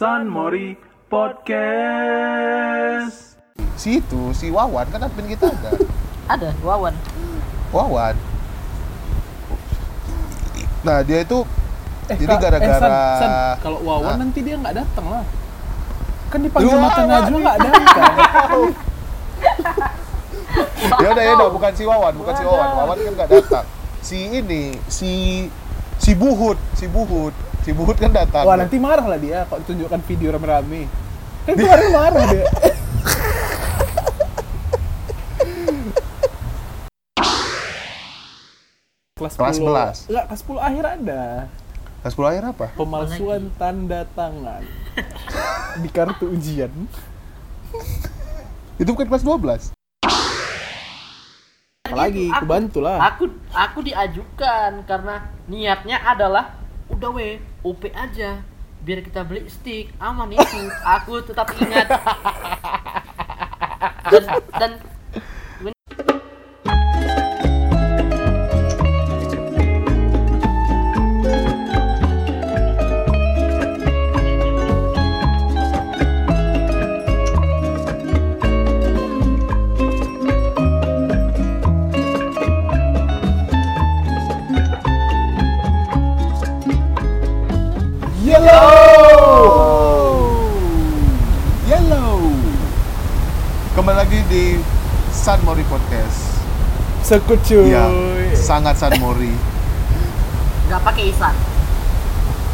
San Mori Podcast. Si itu, si Wawan kan admin kita ada. Ada, Wawan. Wawan. Nah dia itu Eh, jadi gara-gara eh, kalau Wawan Ah. nanti dia nggak datang lah. Kan dipanggil Lu mata Wawan Najwa nggak datang. ya udah ya udah bukan si Wawan, bukan si Wawan. Wawan kan nggak datang. Si ini, si si Buhut, si Buhut, si Buhut kan datang. Wah nanti marah lah dia kalau tunjukkan video rame-rame. Kan kemarin marah dia. kelas Kelas 10 Enggak, kelas 10 akhir ada Kelas 10 akhir apa? pemalsuan tanda tangan di kartu ujian. Itu bukan kelas 12. Apalagi, Aku- kebantu lah. Aku aku diajukan karena niatnya adalah udah we OP aja biar kita beli stick aman itu. Aku tetap ingat. dan dan San Mori Podcast. Sekut cuy. Ya, sangat San Mori. nggak pakai isan.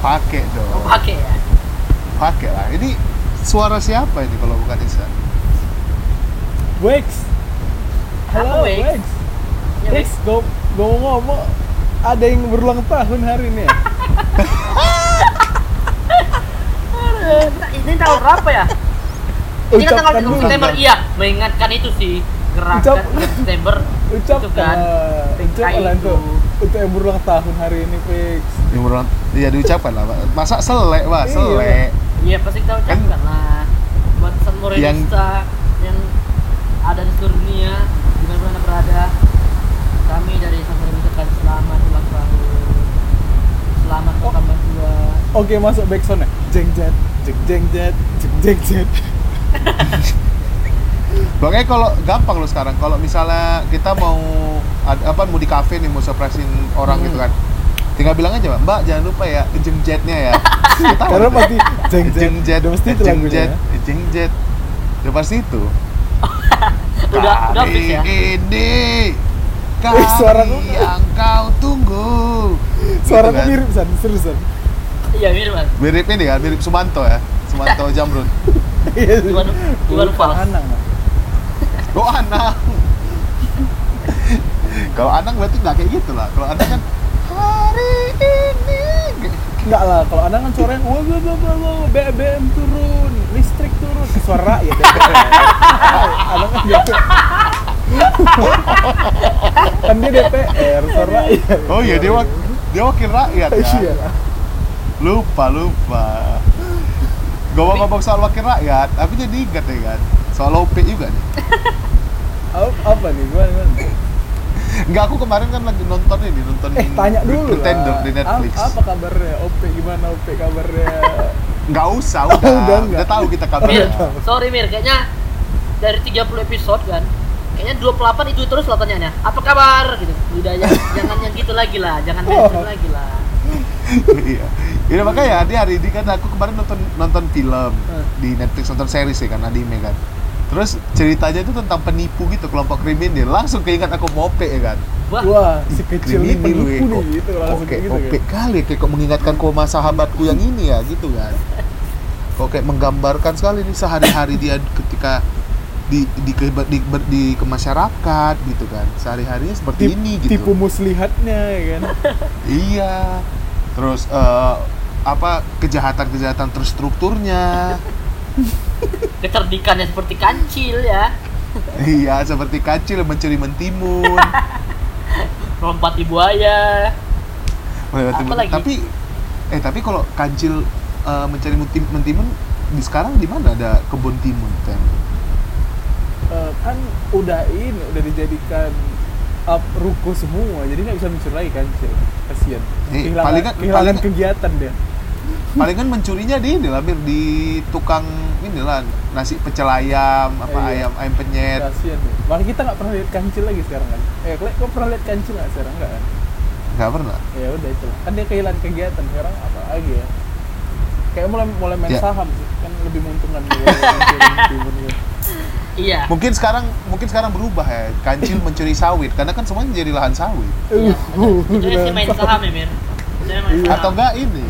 Pakai Oh, dong. pakai ya. Pakai lah. Ini suara siapa ini kalau bukan Isan? Wex. Halo Wex? Wex. Ya, Wex, gue ngomong-ngomong ada yang berulang tahun hari ini ya? Ini tanggal berapa ya? Ini kan tanggal Ucapkan 3 dulu. September. Iya, mengingatkan itu sih. Gerakan Ucap. 3 September. Ucap Itu kan. Ucap TKI lah itu. untuk yang berulang tahun hari ini Wex. Yang berulang, ya diucapkan lah. Pak. Masa selek, Pak, Iya. selek. Iya pasti kita ucapkan lah buat San Morenista yang... ada di seluruh dunia di mana berada kami dari San Morenista kan selamat ulang tahun selamat Oh. tambah dua Oke masuk backsound ya. Jeng jet, jeng jeng jet, jeng jeng jet. Makanya kalau gampang loh sekarang, kalau misalnya kita mau ad- apa mau di kafe nih mau surprisein orang Hmm. gitu kan, tinggal bilang aja Mbak, Mbak jangan lupa ya jeng jetnya ya. Karena pasti jeng jet. jeng jet, Udah mesti itu jeng lagunya jet, ya. jeng jet, udah pasti itu. udah udah fix ya ini Wih, kali suara lu- yang kau tunggu. Suara Gitu kan? mirip san, seriusan. iya mirip mas Mirip ini kan, mirip Sumanto ya, Sumanto Jamrut. Iya. Iwan Bukan Fals Anang. Oh Anang. Kalau Anang berarti nggak kayak gitu lah. Kalau Anang kan hari ini. Enggak lah, kalau Anang kan suaranya wah wah, wah, BBM turun, listrik turun, suara rakyat. DPR. Anang kan DPR. kan dia DPR, suara rakyat. Oh iya dia wak dia wakil rakyat ya. Iya. Lupa lupa. Ngomong-ngomong soal wakil rakyat, aku jadi ingat ya kan. Soal OP juga nih. Apa, apa nih? Gimana, gimana? Enggak aku kemarin kan lagi nonton ini, nonton Eh, tanya dulu Pretender lah. di Netflix. Apa, apa kabarnya? OP gimana OP kabarnya? Enggak usah, Oh, udah. udah enggak. udah tahu kita Mir, kabarnya. sorry Mir, kayaknya dari 30 episode kan Kayaknya 28 itu terus lah pertanyaannya Apa kabar? gitu Udah ya, jangan yang gitu lagi lah Jangan Oh. mainstream lagi lah Iya. Ya makanya di hari ini kan aku kemarin nonton nonton film Hmm. di Netflix nonton series ya kan anime kan. Terus ceritanya itu tentang penipu gitu kelompok kriminal. Langsung keingat aku mope ya kan. Wah, Wah, si kecil ini penipu kok- nih gitu langsung kok kayak kayak gitu. ope kan. kali kayak kok mengingatkan koma sahabatku yang ini ya gitu kan. Kok kayak menggambarkan sekali nih sehari-hari dia ketika di di ke, di, ber- di ke masyarakat gitu kan. Sehari-harinya seperti Tip- ini gitu. Tipu muslihatnya ya kan. Iya. Terus eh, apa kejahatan-kejahatan terstrukturnya. kecerdikannya seperti kancil ya iya, seperti kacil mencuri mentimun. Lompat di buaya lagi? Tapi eh tapi kalau kancil eh, mencari mentim- mentimun di sekarang di mana ada kebun timun Tem? Eh, kan udah ini udah dijadikan up ruko semua jadi nggak bisa mencuri lagi kan Cil. kasian Eh, kehilangan, palingan- kehilangan palingan- kegiatan dia palingan mencurinya di ini lah Mir, di tukang inilah nasi pecel ayam apa Iya. ayam ayam penyet Kasian deh. Makanya kita nggak pernah lihat kancil lagi sekarang kan. Eh, kau pernah lihat kancil nggak sekarang nggak kan? nggak pernah Ya udah itu. Kan dia kehilangan kegiatan sekarang apa lagi ya? Kayak mulai mulai main Ya. saham sih. Kan lebih menguntungkan. Iya. mungkin sekarang mungkin sekarang berubah ya kancil mencuri sawit karena kan semuanya jadi lahan sawit Iya. Itu sih main saham ya, Mir. Saya main Iya. saham. atau enggak ini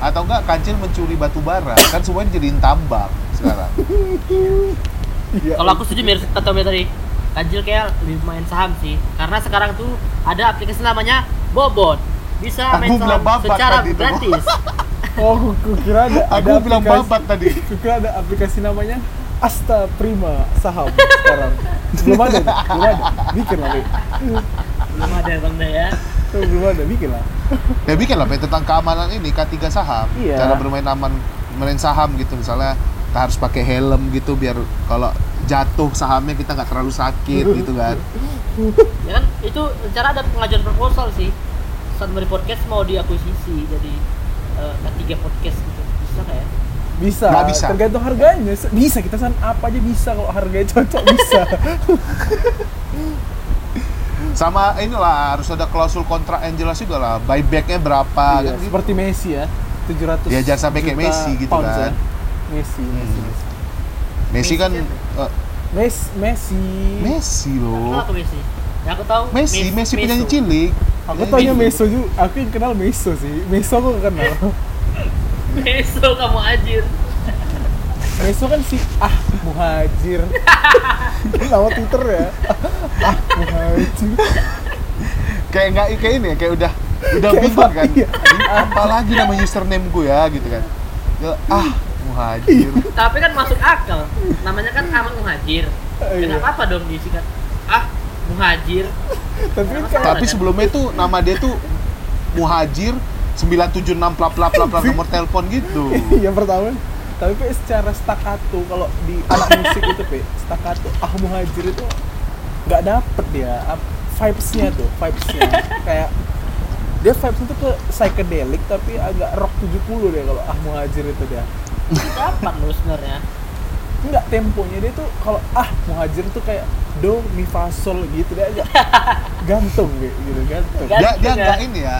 atau enggak kancil mencuri batu bara kan semuanya jadiin tambang sekarang Iya. Kalau aku setuju Mir kata tadi. Kanjil kayak lebih main saham sih. Karena sekarang tuh ada aplikasi namanya Bobot. Bisa Aku main bilang saham babat secara gratis. Oh, aku, aku kira ada Aku ada bilang aplikasi- babat tadi. Aku kira ada aplikasi namanya Asta Prima Saham sekarang. Belum ada, nih, belum ada. Bikin lah. Belum ada Bang ya. Tuh, belum ada, bikin lah. Ya bikin lah tentang keamanan ini K3 saham Iya. cara bermain aman main saham gitu misalnya kita harus pakai helm gitu biar kalau jatuh sahamnya kita nggak terlalu sakit gitu kan Ya kan itu cara ada pengajuan proposal sih. Saat beri podcast mau diakuisisi jadi eh, ketiga podcast gitu. Bisa nggak ya? Bisa, Nggak bisa. tergantung harganya. Bisa, kita san apa aja bisa kalau harganya cocok bisa. sama inilah harus ada klausul kontrak yang jelas juga lah buybacknya berapa Iya, kan gitu. seperti Messi ya. 700 Ya, jangan sampai kayak Messi gitu pounds kan. ya. Messi, Messi, Hmm. Messi. Messi kan Messi eh, Messi, Messi. Messi Kenal loh aku Messi. Yang aku tahu Messi Mes- Messi Meso. penyanyi cilik Aku tanya. Meso juga, aku yang kenal Meso sih. Meso aku kenal. Meso kamu anjir. Meso kan si ah muhajir. Nama Twitter ya. Ah muhajir. kayak nggak kayak ini ya kayak udah udah Kayak bingung kan iya. Apa lagi nama username gue ya gitu kan Ya, ah muhajir Tapi kan masuk akal. Namanya kan Ahmad Muhajir. Iya. Kenapa apa dong disingkat? Ah, Muhajir. Tapi kan tapi sebelumnya itu nama dia tuh muhajir 976 plap plap plap plap nomor telepon gitu yang pertama tapi Pe, secara staccato kalau di anak musik itu pe staccato ah muhajir itu nggak dapet dia vibes-nya tuh vibes-nya kayak dia vibes itu ke psychedelic tapi agak rock 70 deh kalau ah muhajir itu dia Dapat loh sebenarnya. enggak temponya dia tuh kalau ah muhajir tuh kayak do mi fa sol gitu dia agak gantung gitu, gitu gantung Gan- dia dia ya. nggak ini ya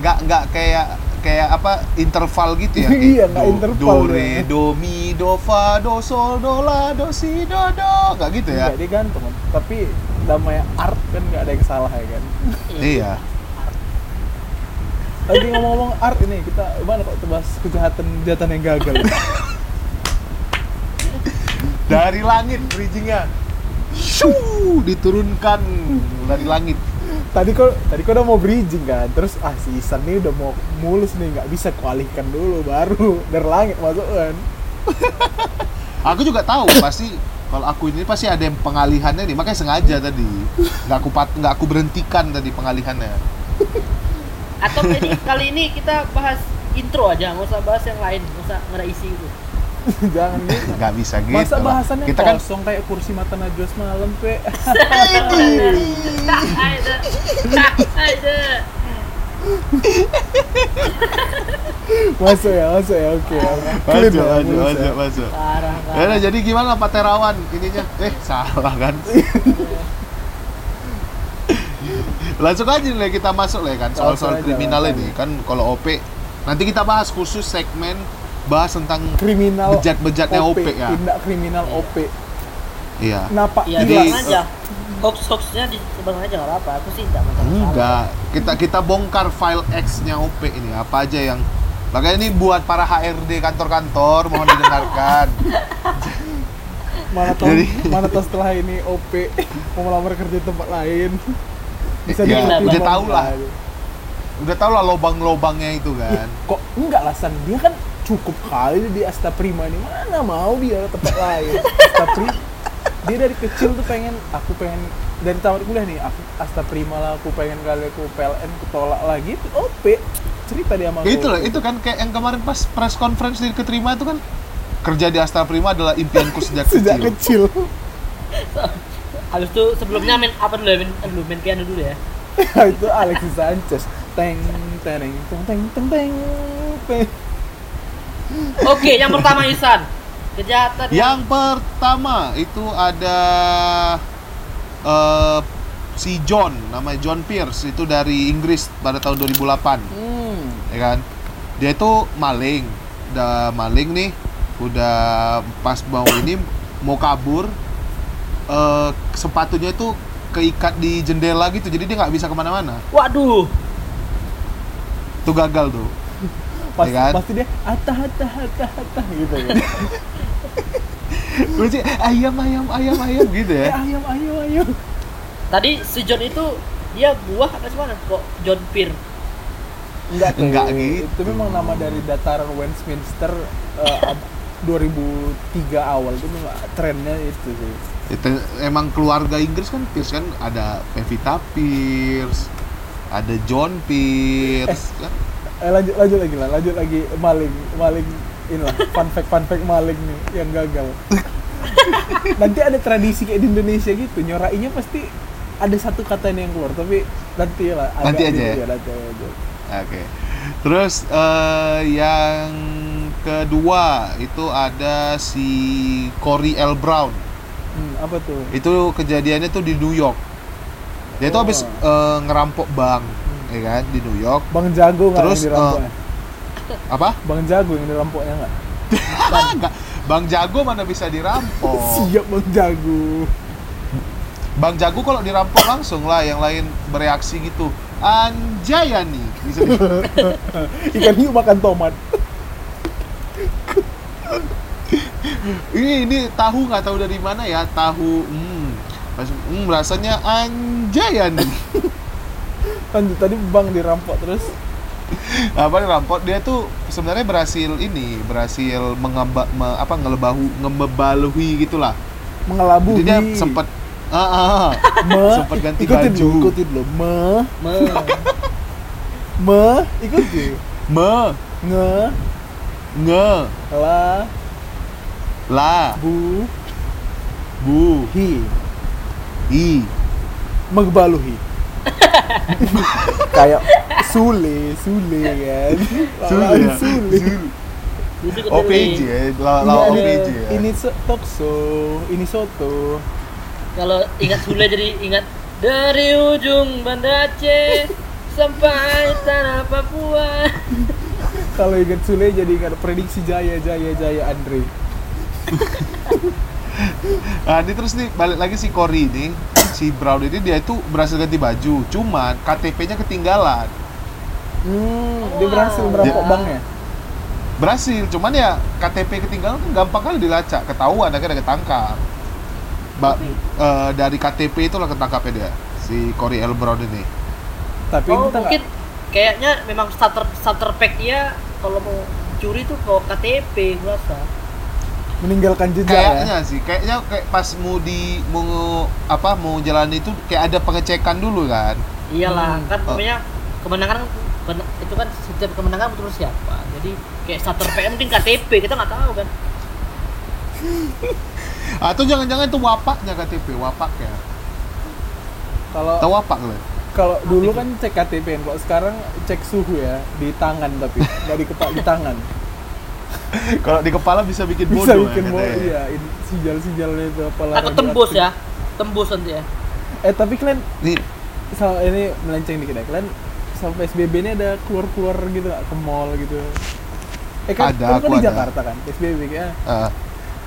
nggak nggak kayak kayak apa interval gitu ya kayak Iya, nggak interval do re dia. do mi do fa do sol do la do si do do. Nggak gitu ya? Dia gantung tapi namanya art kan nggak ada yang salah ya kan? Iya. Lagi ngomong-ngomong art ini, kita mana kok bahas kejahatan kejahatan yang gagal. dari langit bridgingnya Shoo, diturunkan dari langit tadi kok tadi kok udah mau bridging kan, terus ah si Isan nih udah mau mulus nih nggak bisa kualihkan dulu baru dari langit masuk kan. aku juga tahu pasti kalau aku ini pasti ada yang pengalihannya nih makanya sengaja tadi nggak aku pat nggak aku berhentikan tadi pengalihannya Atau ini kali ini kita bahas intro aja, nggak usah bahas yang lain, nggak usah nggak ada isi gitu. Jangan gitu. nggak bisa gitu Masa bahasannya kita kan kosong kayak kursi mata najwa semalam, Pe. Ada, ada. masuk ya, masuk ya, oke. Clean masuk ya, masuk ya. masuk masuk Parah, parah. jadi gimana Pak Terawan ininya eh salah kan langsung aja nih kita masuk lah ya kan soal soal Langsung aja, kriminal langsung ini kan kalau OP nanti kita bahas khusus segmen bahas tentang Kriminal bejat-bejatnya OP, ya Tindak kriminal OP. iya Kenapa Iya, Jadi- disebarkan aja. Hoax-hoaxnya disebarkan aja nggak apa-apa. Aku sih nggak masalah. Enggak, kita kita bongkar file X-nya OP ini apa aja yang makanya ini buat para HRD kantor-kantor mohon didengarkan. mana tahu Jadi- mana tahu setelah ini OP mau melamar kerja di tempat lain bisa Ya, udah tahu lah. Udah tau lah lobang-lobangnya itu Ih, kan. kok enggak lah San dia kan cukup kali di Asta Prima ini. Mana mau dia tempat lain? Asta Prima dia dari kecil tuh pengen aku pengen dari tamat kuliah nih aku Asta Prima lah aku pengen kali aku PLN aku tolak lagi itu OP. Cerita dia sama Ya, itu lah, itu kan kayak yang kemarin pas press conference di keterima itu kan kerja di Astra Prima adalah impianku sejak, sejak kecil. kecil. Habis itu sebelumnya main apa dulu ya? Main, aduh, main piano dulu ya. itu Alexis Sanchez. Teng teng teng teng teng teng teng Oke, yang pertama Isan. Kejahatan Yang pertama itu ada eh, si John, namanya John Pierce itu dari Inggris pada tahun 2008, Hmm. ya kan? Dia itu maling, udah maling nih, udah pas mau ini mau kabur, eh, sepatunya itu keikat di jendela gitu, jadi dia nggak bisa ke mana-mana. Waduh. Itu gagal tuh. Pasti, Ya kan? pasti dia atah atah atah atah gitu ya. Gue sih ayam ayam ayam ayam gitu Eh, ya. ayam ayam ayam. Tadi si John itu dia buah atau mana? Kok John Pierre? Enggak tuh. Enggak gitu. Itu memang nama dari dataran Westminster eh, ab- 2003 awal itu memang trennya itu sih. Itu emang keluarga Inggris kan Pierce kan ada Pevita Pierce, ada John Pierce, kan? Eh, lanjut lanjut lagi lah, lanjut lagi maling maling inilah fun fact fun fact maling nih yang gagal. nanti ada tradisi kayak di Indonesia gitu, nyorainya pasti ada satu kata yang keluar, tapi nanti lah. Nanti aja gitu ya? nanti aja. Oke. Terus eh, yang kedua itu ada si Corey L. Brown. Hmm, apa tuh? Itu kejadiannya tuh di New York. Dia tuh Oh. habis eh, ngerampok bank, ya kan, di New York. Bang Jago nggak Terus, yang dirampoknya? Apa? Bang Jago yang dirampoknya nggak? Enggak. Bang Jago mana bisa dirampok? Siap Bang Jago. Bang Jago kalau dirampok langsung lah, yang lain bereaksi gitu. Anjayani. Bisa Ikan hiu makan tomat. ini ini tahu nggak tahu dari mana ya tahu hmm, hmm rasanya anjayani Lanjut tadi Bang dirampok terus apa rampok dia tuh sebenarnya berhasil ini berhasil mengamba, me- apa ngelebahu ngebebaluhi gitulah mengelabui. jadi dia sempat ah, ah, me, sempat ganti ikutin baju. Ikutin dulu. Me, Me. me, ikutin. me Nge, nge la, la bu, bu hi. i Mengbaluhi. Kayak Sule, Sule kan. Sule ya? Sule. OPJ ya lawan Ini OPJ ya Ini so- talkshow, ini soto. Kalau ingat Sule jadi ingat dari ujung Banda Aceh sampai tanah Papua. Kalau ingat Sule jadi ingat prediksi Jaya, Jaya, Jaya Andre. Nah, ini terus nih balik lagi si Cory ini, si Brown ini dia itu berhasil ganti baju, cuman KTP-nya ketinggalan. Hmm, dia berhasil merampok Ya. banknya. Berhasil, cuman ya KTP ketinggalan kan gampang kali dilacak, ketahuan akhirnya ketangkap. Ba- eh, dari KTP itulah ketangkapnya dia, si Cory L. Brown ini. Tapi Oh, kita mungkin nggak kayaknya memang starter starter pack dia kalau mau curi tuh ke KTP gua rasa. Meninggalkan jejak Kayaknya ya. sih, kayaknya kayak pas mau di mau apa mau jalan itu kayak ada pengecekan dulu kan. Iyalah, Hmm. kan Oh. namanya kemenangan ben- itu kan setiap kemenangan betul siapa. Jadi kayak starter pack mungkin KTP kita nggak tahu kan. Atau jangan-jangan itu wapaknya KTP, wapaknya. Kalau Tahu wapak lo? kalau dulu kan cek KTP, kan. kalau sekarang cek suhu ya di tangan tapi nggak di kepala di tangan. Kalau di kepala bisa bikin Bisa bodoh bikin ya, iya sijal-sijalnya itu kepala. Atau tembus ya. Tembus nanti ya. Eh tapi kalian Nih, sal ini melenceng dikit ya. Kalian selama PSBB ini ada keluar-keluar gitu nggak ke mall gitu? Eh kan, Ada, kamu kan aku di ada. Jakarta kan PSBB ya. eh,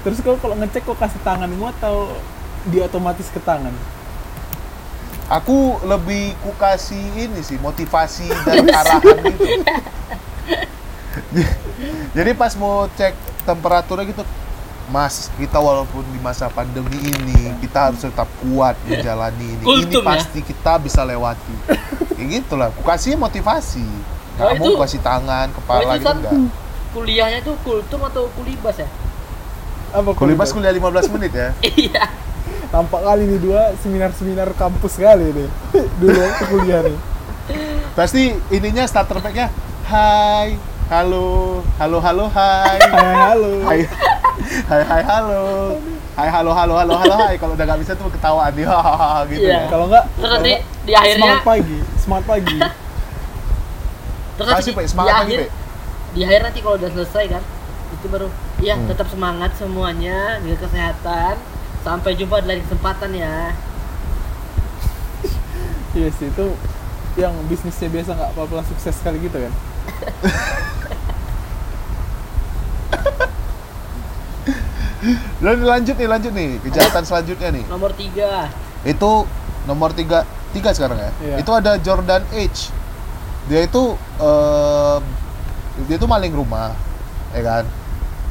Terus kalau kalau ngecek kok kasih tanganmu atau dia otomatis ke tangan? aku lebih ku kasih ini sih motivasi dan arahan gitu. Jadi pas mau cek temperaturnya gitu, Mas, kita walaupun di masa pandemi ini kita harus tetap kuat menjalani ini. Kultum ini ya? pasti kita bisa lewati. Kayak gitulah. Ku kasih motivasi. Oh, Nggak mau itu- kasih tangan, Oh, kepala itu gitu enggak. kuliahnya itu kultum atau kulibas ya? Apa Kulibas kuliah? kuliah 15 menit ya. Iya. Tampak kali nih dua seminar-seminar kampus kali nih. Dulu waktu kuliah nih. Pasti ininya starter pack-nya Hai, halo, halo, halo, hai Hai halo. Hai, hai, hai, halo Hai, halo, halo, halo, halo, hai Kalau udah gak bisa tuh ketawaan hahaha, gitu Iya. ya Kalau enggak Terus nanti nggak, di akhirnya semangat pagi, semangat pagi. terus nanti Kasih, di, semangat lagi, akhir di akhir nanti kalau udah selesai kan itu baru iya Hmm. tetap semangat semuanya jaga kesehatan sampai jumpa di lain kesempatan ya Iya sih itu yang bisnisnya biasa nggak apa-apa sukses sekali gitu kan. Dan lanjut nih, lanjut nih. Kejahatan selanjutnya nih. nomor tiga Itu nomor tiga, tiga sekarang ya. Iya. Itu ada Jordan H. Dia itu eh, dia itu maling rumah, ya kan.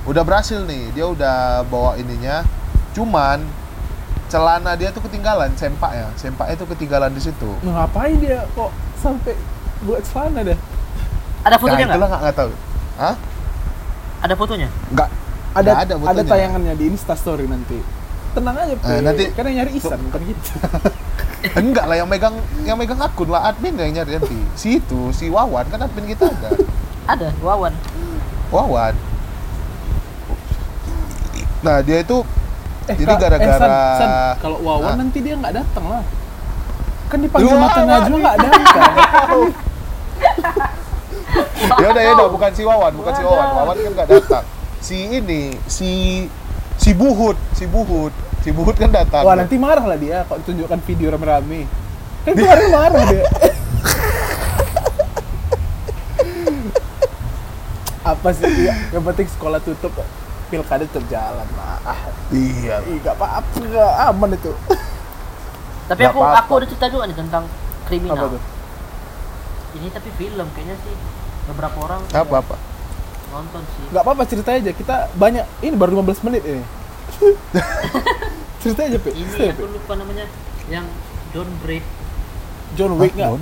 Udah berhasil nih, dia udah bawa ininya. Cuman celana dia tuh ketinggalan, sempak ya. Sempaknya tuh ketinggalan di situ. Nah, ngapain dia kok sampai buat celana dah? Ada Nah, fotonya nggak nggak nggak tahu. Hah? ada fotonya Nggak. Ada Nggak ada ada, fotonya. tayangannya di Insta Story nanti. Tenang aja, Pe. Eh, nanti- Karena nyari Isan bukan gitu. Enggak lah yang megang yang megang akun lah admin yang nyari nanti. Si itu, si Wawan kan admin kita ada. ada Wawan Wawan. Nah, dia itu Eh, Jadi Kak, gara-gara- eh, kalau Wawan Hah? nanti dia nggak datang lah. Kan dipanggil Iya, mata. Najwa nggak datang. ya udah ya udah bukan si Wawan, bukan si Wawan. Wawan kan nggak datang. Si ini, si si Buhut, si Buhut. Si Buhut kan datang. Wah nanti marah lah dia kalau tunjukkan video rame-rame. Kan kemarin marah dia. Apa sih dia? Yang penting sekolah tutup, pilkada tetap jalan lah. Ah, Iya. nggak apa-apa, aman itu. tapi aku aku ada cerita juga nih tentang kriminal Apa tuh? Ini tapi film kayaknya sih beberapa orang Apa apa? nonton sih Nggak apa-apa cerita aja. Kita banyak. Ini baru 15 menit ini. cerita aja, Pe. ini Cerita, aku Pe. lupa namanya yang don't breathe John Wick nggak?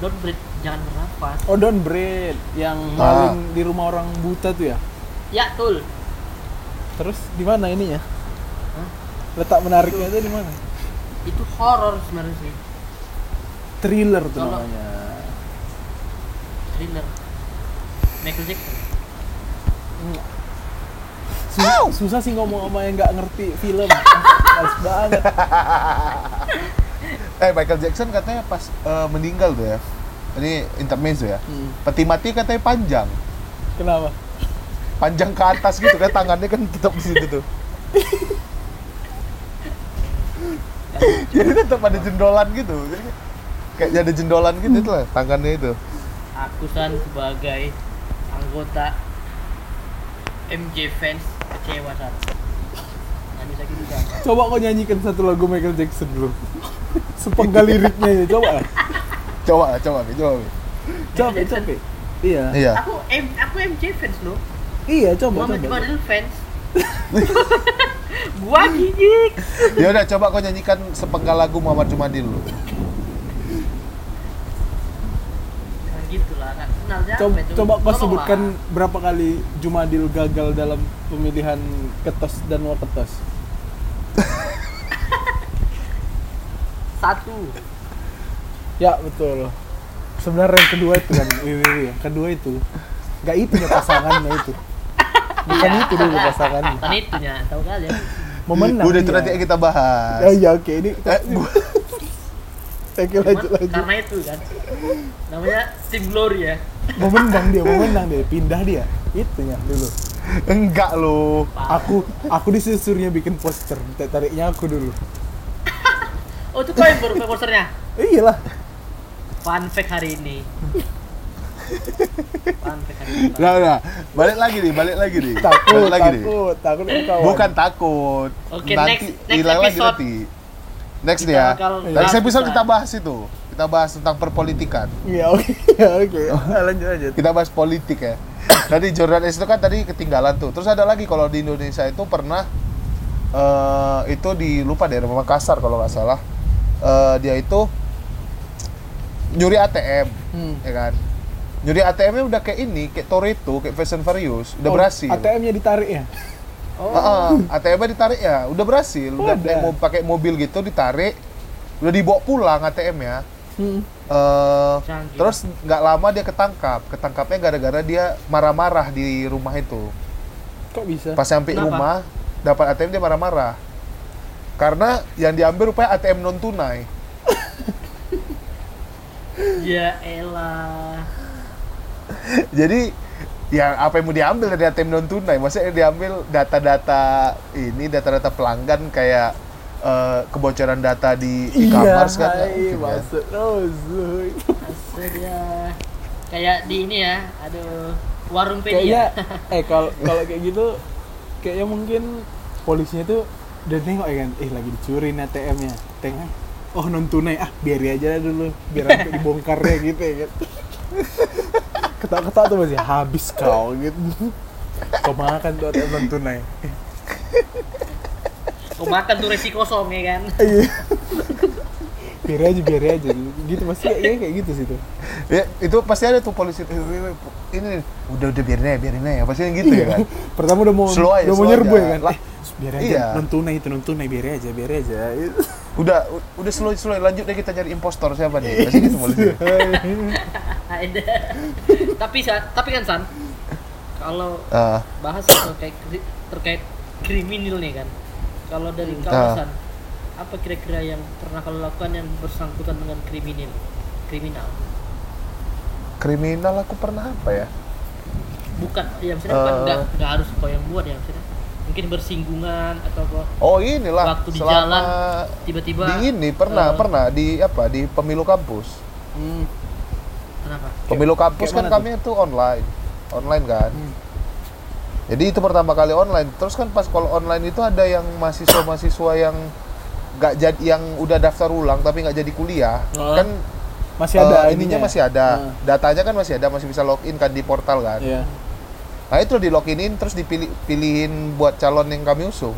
don't breathe jangan bernafas Oh, Don Bread yang Ah. maling di rumah orang buta tuh ya. ya tul Terus di mana ininya? Hah? Letak menariknya itu di mana? itu horor sebenarnya sih Thriller tuh Kalau- namanya. Thriller Michael Jackson Susah, susah sih ngomong sama yang nggak ngerti film. Males banget. Eh Michael Jackson katanya pas eh, meninggal tuh ya. Ini intermezzo ya. Hmm. Peti mati katanya panjang. Kenapa? Panjang ke atas gitu kan tangannya kan tetap di situ tuh. Jadi tetap ada jendolan gitu. Jadi kayak ada jendolan gitu tuh lah tangannya itu. Aku san sebagai anggota MJ fans kecewa san gitu kan Coba kau nyanyikan satu lagu Michael Jackson dulu. Sepenggal liriknya ya, coba. Coba coba Mi, coba Mi. Coba, Jackson. coba. Iya. Iya. aku M aku MJ fans loh Iya, coba, Muhammad coba. Jumadil fans gua gigik Ya udah coba kau nyanyikan sepenggal lagu Muhammad Jumadil lu. nah, gitu lah nggak kenal siapa Coba, itu. coba kau sebutkan berapa kali Jumadil gagal dalam pemilihan ketos dan waketos. satu Ya betul. Sebenarnya yang kedua itu kan, ini, ini, yang kedua itu, nggak itu ya pasangannya itu. Bukan itu dulu pasangannya. bukan itunya tahu kali ya Memenang. Udah itu nanti kita bahas. Ya iya oke ini. Eh, gua- Oke lanjut lanjut. karena itu kan namanya tim glory ya Memenang dia, memenang dia, pindah dia. Itunya dulu. enggak lo. Aku aku disusurnya bikin poster, tariknya aku dulu. oh itu kau yang baru posternya iyalah. fun fact hari ini fun fact hari ini Nah, nah, balik lagi nih, balik lagi nih. Takut, balik lagi nih. takut, takut kawan. Bukan takut. Oke, nanti next- next hilang lagi episode. nanti. Next Kita nih ya. Next episode kita bahas itu. Kita bahas tentang perpolitikan. Iya oke, oke. Nah, lanjut lanjut. Kita bahas politik ya. Tadi Jordan itu kan tadi ketinggalan tuh. Terus ada lagi kalau di Indonesia itu pernah eh itu di lupa deh Makassar kalau nggak salah. Eh, dia itu nyuri ATM, Hmm. ya kan? Nyuri ATM-nya udah kayak ini, kayak Toretto, kayak Fast and Furious, udah Oh, berhasil. ATM-nya ditarik ya? oh Heeh, ATM-nya ditarik ya, udah berhasil. Udah Udah. naik mo- pakai mobil gitu ditarik, udah dibawa pulang ATM-nya. Hmm. Eh, Canggih. terus nggak lama dia ketangkap. Ketangkapnya gara-gara dia marah-marah di rumah itu. Kok bisa? Pas sampai Kenapa? rumah, dapat ATM dia marah-marah. Karena yang diambil rupanya ATM non tunai. ya elah Jadi ya apa yang mau diambil dari ATM non tunai maksudnya diambil data-data ini data-data pelanggan kayak eh, kebocoran data di Iya, e-commerce kan mungkin, kan? masuk terus. Kayak di ini ya, aduh warung Kayaknya, pedia. eh kalau kalau kayak gitu, kayaknya mungkin polisinya tuh udah nengok ya kan, eh lagi dicuri nih ATM-nya, tengah. Oh non tunai, ah biar aja dulu, biar sampai dibongkar ya gitu ya kan. Ketawa-ketawa tuh masih habis kau gitu. Kau makan tuh ATM non tunai. Kau makan tuh resi kosong ya kan. Iya. biar aja, biar aja. Gitu pasti kayaknya kayak gitu sih tuh. ya itu pasti ada tuh polisi "Eh, eh, eh, ini udah udah biarin aja biarin aja pasti gitu ya kan Pertama udah mau Slow aja, udah mau nyerbu ya kan. Lah, Eh, biar aja iya. non tunai itu non tunai biar aja, biar aja. udah udah slow slow lanjut deh kita cari impostor siapa nih pasti gitu polisi Ada. tapi tapi kan San, kalau Ah, bahas terkait terkait kriminal nih kan. Kalau dari Ah. kamu San, apa kira-kira yang pernah kalau lakukan yang bersangkutan dengan kriminal? Kriminal. kriminal aku pernah apa ya Bukan, ya maksudnya bukan Eh. nggak nggak harus kau yang buat ya maksudnya. Mungkin bersinggungan atau kok oh inilah Waktu di selama jalan, tiba-tiba di ini pernah eh, pernah di apa di pemilu kampus Hmm. Kenapa? pemilu kampus kayak kan kami itu online online kan Hmm. Jadi itu pertama kali online terus kan pas kalau online itu ada yang mahasiswa mahasiswa yang nggak jadi yang udah daftar ulang tapi nggak jadi kuliah Oh. kan Masih ada eh, ininya masih ada Nah. datanya kan masih ada masih bisa login kan di portal kan Iya. nah itu di loginin terus dipilih pilihin buat calon yang kami usung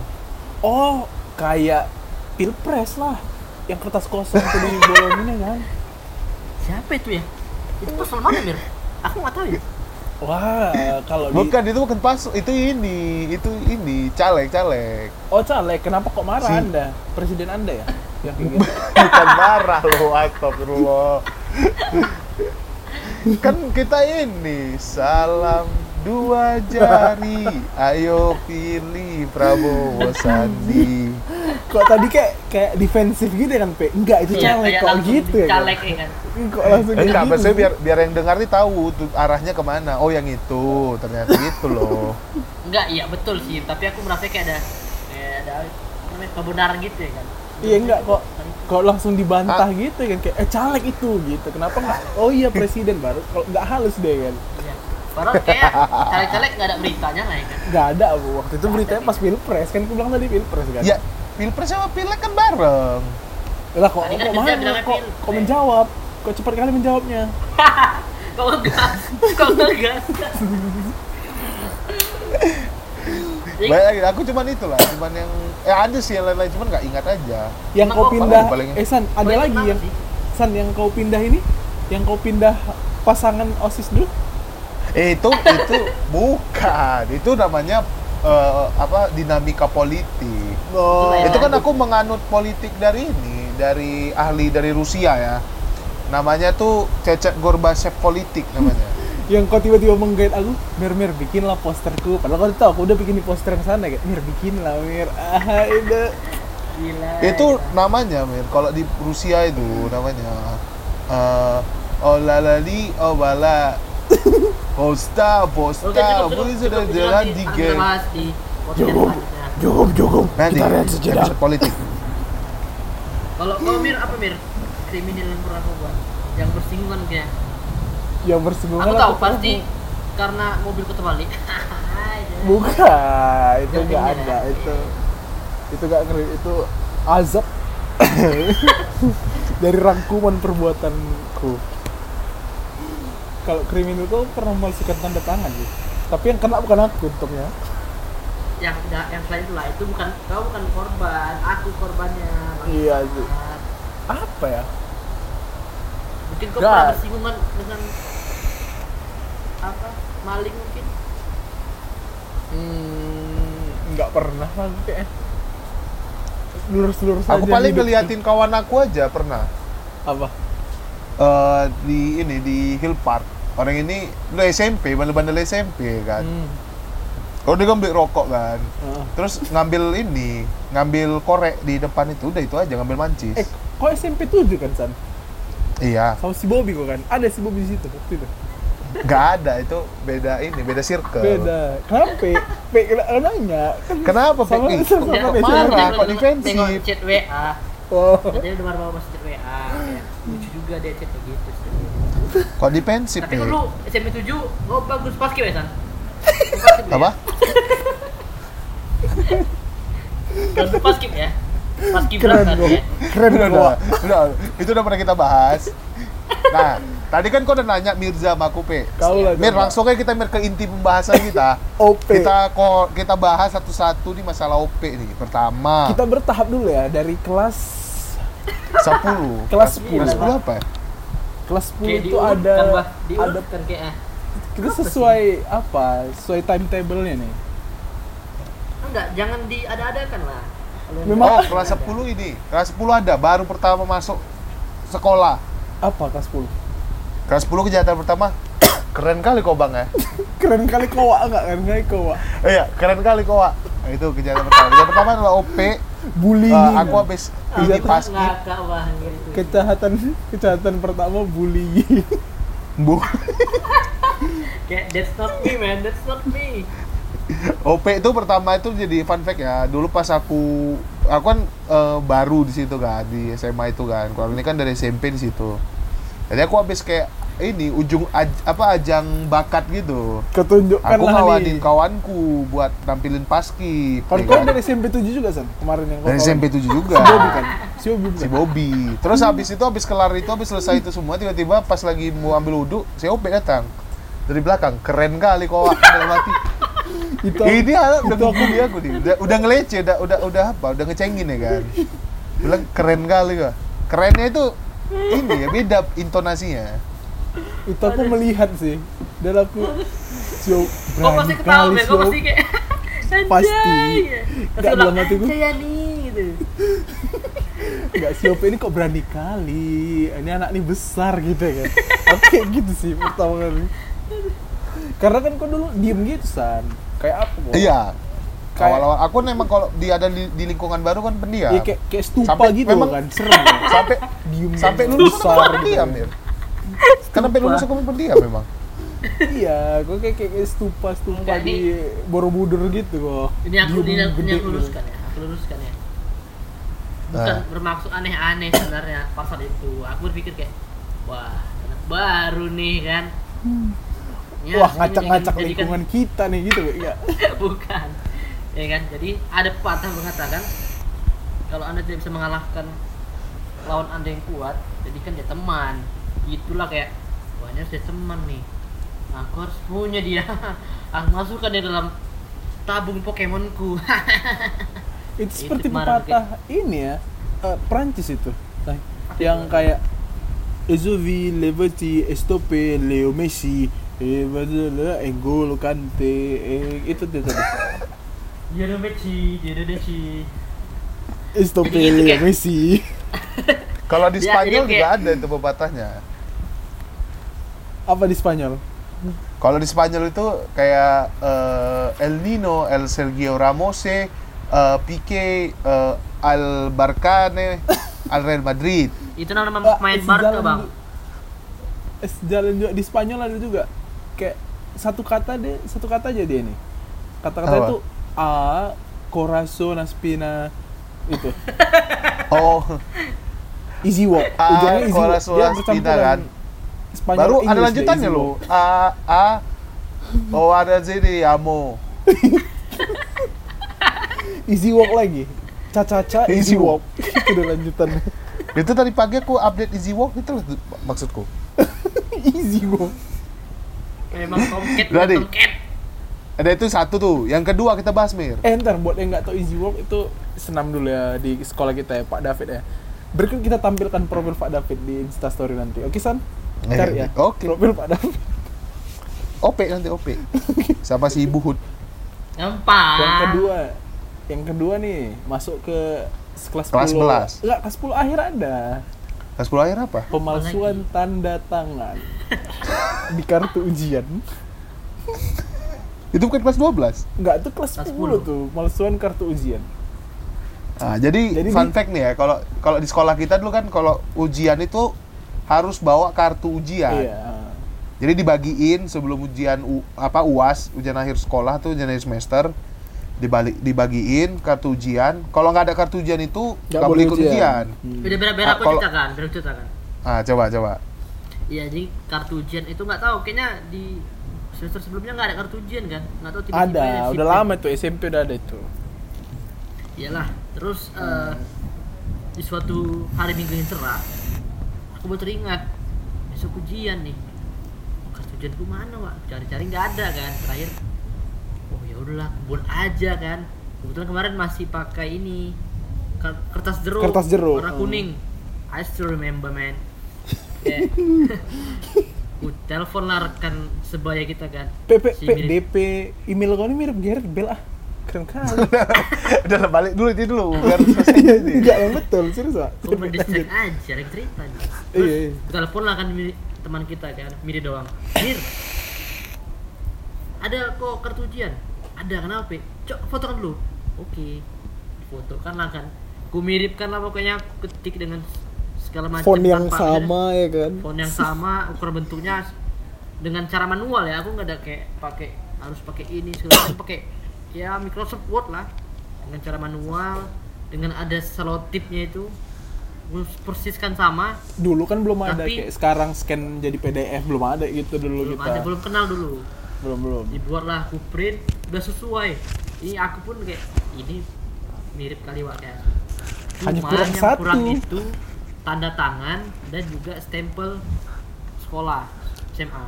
Oh, kayak pilpres lah. Yang kertas kosong tuh dibolongin ya kan. Siapa itu ya? Itu pasal mana Mir? Aku nggak tahu ya. Wah, kalau di bukan itu bukan pas itu ini itu ini caleg caleg Oh, caleg, kenapa kok marah Si- Anda? Presiden Anda ya? Yang bukan marah loh astagfirullah kan kita ini salam dua jari ayo pilih Prabowo Sandi kok tadi kayak kayak defensif gitu ya kan, Pe? Enggak, itu Iya, caleg kayak kok gitu ya. kan? Caleg ya kan. Kok langsung enggak gitu? maksudnya biar biar yang dengar nih tahu tuh arahnya ke mana oh yang itu ternyata gitu loh Enggak, iya betul sih. Tapi aku merasa kayak ada kayak ada kebenaran gitu ya kan. Iya enggak kok kok langsung dibantah gitu kan kayak eh caleg itu gitu. Kenapa enggak? Oh iya presiden baru kalau enggak halus deh kan. Iya. Padahal kayak caleg-caleg nggak ada beritanya lah ya kan. Enggak ada Bu. waktu itu beritanya pas pilpres kan aku bilang tadi pilpres kan. ya pilpres sama pileg kan bareng Lah kok Tadi kan kok mana kok, kok menjawab? Kok cepat kali menjawabnya? Kok enggak? Kok enggak? Baik lagi, aku cuman itulah, cuman yang ya ada sih yang lain-lain cuman nggak ingat aja. Yang kau pindah paling- eh San, ada Paling lagi yang sih? San yang kau pindah ini? Yang kau pindah pasangan OSIS dulu? Eh, itu itu bukan, itu namanya eh, apa dinamika politik. Oh. Ya. Itu kan aku menganut politik dari ini, dari ahli dari Rusia ya. Namanya tuh Cecep Gorbachev politik namanya. yang kau tiba-tiba menggait aku, Mir Mir bikinlah posterku. Padahal kau tahu aku udah bikin di poster yang sana kayak Mir bikinlah Mir. Ah itu. gila. itu namanya Mir, kalau di Rusia itu namanya eh oh lalali oh bala posta posta cukup, boleh sudah jalan di game Cukup. Cukup, cukup. nanti Kita lihat episode politik Kalau kau Mir apa Mir? Kriminal yang buat? Yang bersinggungan kayak. Yang bersinggungan Aku tahu pasti karena mobilku terbalik. Bukan, itu nggak ada itu. Itu nggak ngeri, itu azab dari rangkuman perbuatanku. Kalau kriminal tuh pernah memalsukan tanda tangan sih. Tapi yang kena bukan aku untungnya. yang yang yang selain itu lah itu bukan kau bukan korban, aku korbannya. Iya sih. Bangsat. Apa ya? Mungkin kau pernah bersinggungan dengan apa? Maling mungkin. Hmm, nggak pernah lah kayak lurus-lurus aja aku paling ngeliatin kawan aku aja pernah apa Eh, di ini di Hill Park orang ini udah SMP bandel-bandel SMP kan hmm. kalau dia ngambil rokok kan heeh. terus ngambil ini ngambil korek di depan itu udah itu aja ngambil mancis eh kok SMP 7 kan San iya sama si Bobby kok kan ada si Bobby di situ waktu itu Nggak ada, itu beda ini, beda circle. Beda. Kenapa? Pe? Pe, kena- nanya. Kenapa, Sama- Peki? sama- Dia sama- marah, kok defensif? nengok chat WA Oh. katanya udah marah masih chat WA lucu juga dia chat gitu sih Kok defensif tapi nih? dulu SMP 7 oh bagus pas ya san Basket? Apa? Kalau pas ya pas Keren kan kok. ya Keren udah, kok. udah, udah, itu udah pernah kita bahas. Nah, tadi kan kau udah nanya Mirza sama aku, Pe. Kau lah. Mir, langsung aja kita mir ke inti pembahasan kita. OP. kita kok kita bahas satu-satu nih masalah OP nih. Pertama, Kita bertahap dulu ya dari kelas 10. Kelas Kelas 10. 10 apa ya? Kelas 10 kayak itu diurut ada kan diurut ada kan kayak ah. kita sesuai apa? Sesuai timetable-nya nih. enggak jangan diada-adakan lah Memang- Oh, kelas ada. 10 ini. Kelas 10 ada, baru pertama masuk sekolah. Apa kelas 10? Kelas 10 kejahatan pertama. Keren kali kau, Bang ya. Keren kali kowa enggak kan? Kali kowa. Eh, Iya, keren kali kau, Wak. Nah, itu kejahatan pertama. Kejahatan pertama adalah OP. Bullying. Eh, aku habis Kejahatan- pas ngakak wah gitu kejahatan kejahatan pertama bullying. Bu. kayak that's not me man that's not me OP itu pertama itu jadi fun fact ya. Dulu pas aku aku kan eh, baru di situ kan di SMA itu kan. Kalau ini kan dari SMP di situ. Jadi aku habis kayak ini ujung aj- apa ajang bakat gitu. Ketunjukkan Aku ngawanin kawanku buat nampilin paskib. Kan ya kau kan? dari SMP 7 juga San? Kemarin yang Dari. SMP 7 juga. Si Bobby kan? Si Bobby Si bukan? Bobby. Terus habis itu habis kelar itu habis selesai itu semua tiba-tiba pas lagi mau ambil wudhu, si OP datang dari belakang. Keren kali kau dalam hati. Itu Ini anak udah aku- ngukuli aku nih. Udah, udah ngelece, udah udah udah apa? Udah ngecengin ya kan. Bilang keren kali kok. Kerennya itu ini ya beda intonasinya. Itu aku melihat sih. Dan aku Sio kok berani pasti ketawa kali kok Sio. pasti kayak Pasti. anjay. Nggak dalam saya nih gitu Enggak si OP ini kok berani kali. Ini anak ini besar gitu ya kan. Aku kayak gitu sih pertama kali. Karena kan kau dulu diem gitu San. Kayak apa kok? Iya. Kayak- Awal-awal aku memang kalau di ada di, di lingkungan baru kan pendiam. Iya kayak kayak stupa Sampai gitu memang- kan. Serem. kan? Sampai Diem sampai gitu, lulus besar aku gitu kan. ya. Karena sampai lulus aku pendiam memang. Iya, kok kayak kayak stupa stupa Enggak, di Borobudur gitu kok. ini aku ini, aku- aku luruskan ya aku luruskan ya bukan Nah. bermaksud aneh-aneh sebenarnya pasal itu aku berpikir kayak wah anak baru nih kan Ya, Wah, ngacak-ngacak lingkungan kita nih gitu, ya. bukan ya kan jadi ada pepatah mengatakan kalau anda tidak bisa mengalahkan lawan anda yang kuat jadikan dia teman itulah kayak wah ini harus dia teman nih aku harus punya dia aku masukkan dia dalam tabung Pokemonku Itu Itu seperti pepatah ini ya, eh, Prancis itu. Nah, yang kayak Ezovi, Levati, Estope, Leo Messi, Engolo, Kante, eh, itu dia tadi. udah Messi udah Messi Estope, Leo Messi. Kalau di Ya, Spanyol juga kayak- ada itu pepatahnya. Apa di Spanyol? Kalau di Spanyol itu kayak eh, El Nino, El Sergio Ramos, eh, Pique, eh, Al Barcane, Al Real Madrid. itu nama Ah, pemain eh, Barca bang. eh, sejalan juga. Di Spanyol ada juga. Kayak satu kata deh satu kata aja dia nih kata-kata itu a corazon aspina itu. Oh, easy walk A, ujungnya easy walk dia bercampuran kan? Spanyol baru ada English deh, lanjutannya loh. walk. A A Oh ada sini amo. easy walk lagi caca-caca easy Easy walk itu udah lanjutannya Itu tadi pagi aku update Easy Walk itu loh maksudku. easy walk memang tomcat tomcat Ada itu satu tuh. Yang kedua kita bahas Mir. eh ntar buat yang nggak tahu easy walk itu senam dulu ya di sekolah kita ya Pak David ya berikut kita tampilkan profil Pak David di instastory nanti oke San cari ya Oke. profil Pak David OP nanti OP. Sama si Ibu Hud. gampang yang kedua yang kedua nih masuk ke kelas 10 Kelas 11. enggak kelas 10 akhir ada Kelas 10 akhir apa? pemalsuan tanda tangan di kartu ujian Itu bukan kelas 12. enggak itu kelas Kelas 10 tuh pemalsuan kartu ujian Nah, jadi, Jadi fun di- fact nih ya, kalau kalau di sekolah kita dulu kan kalau ujian itu harus bawa kartu ujian. iya Jadi dibagiin sebelum ujian U- apa UAS, ujian akhir sekolah tuh ujian akhir semester dibalik dibagiin kartu ujian. Kalau nggak ada kartu ujian itu Nggak boleh ikut ujian. ujian. Hmm. Beda beda beda Ah, aku kalau- ceritakan, beda aku ceritakan. Ah, coba coba. Iya, jadi kartu ujian itu nggak tahu, kayaknya di semester sebelumnya nggak ada kartu ujian kan? Nggak tahu tiba-tiba Ada, ya, udah sipil. lama tuh SMP udah ada itu. Iyalah, terus eh, di suatu hari minggu yang cerah, aku baru teringat besok ujian nih. Kartu ujianku mana, Wak? Cari-cari nggak ada kan. Terakhir, oh ya udahlah, kebun aja kan. Kebetulan kemarin masih pakai ini kertas jeruk, Kertas jeruk, warna hmm. kuning. I still remember man. Kayak, ku telepon lah rekan sebaya kita kan. PP, Si P, mirip- DP, email kau ini mirip Gareth Bale ah. Keren kali. udah lah, balik dulu itu dulu biar selesai ini. Enggak, yang betul, serius Pak. Kok mendistract aja, lagi cerita. Terus, Iya, iya. kita telepon lah kan teman kita kan, Miri doang. Mir, ada kok kartu ujian? Ada, kenapa? Cok, fotokan dulu. Oke, fotokan lah kan. Ku miripkan lah pokoknya aku ketik dengan segala macam Font yang sama ya kan. font yang sama ukuran bentuknya dengan cara manual ya aku nggak ada kayak pakai harus pakai ini segala macam pakai ya Microsoft Word lah dengan cara manual dengan ada selotipnya itu gue persiskan sama Dulu kan belum ada kayak sekarang scan jadi PDF belum ada gitu dulu belum kita. ada belum kenal dulu belum belum. dibuatlah aku print udah sesuai ini aku pun kayak ini mirip kali wak kayak Hanya kurang yang satu. kurang itu tanda tangan dan juga stempel sekolah SMA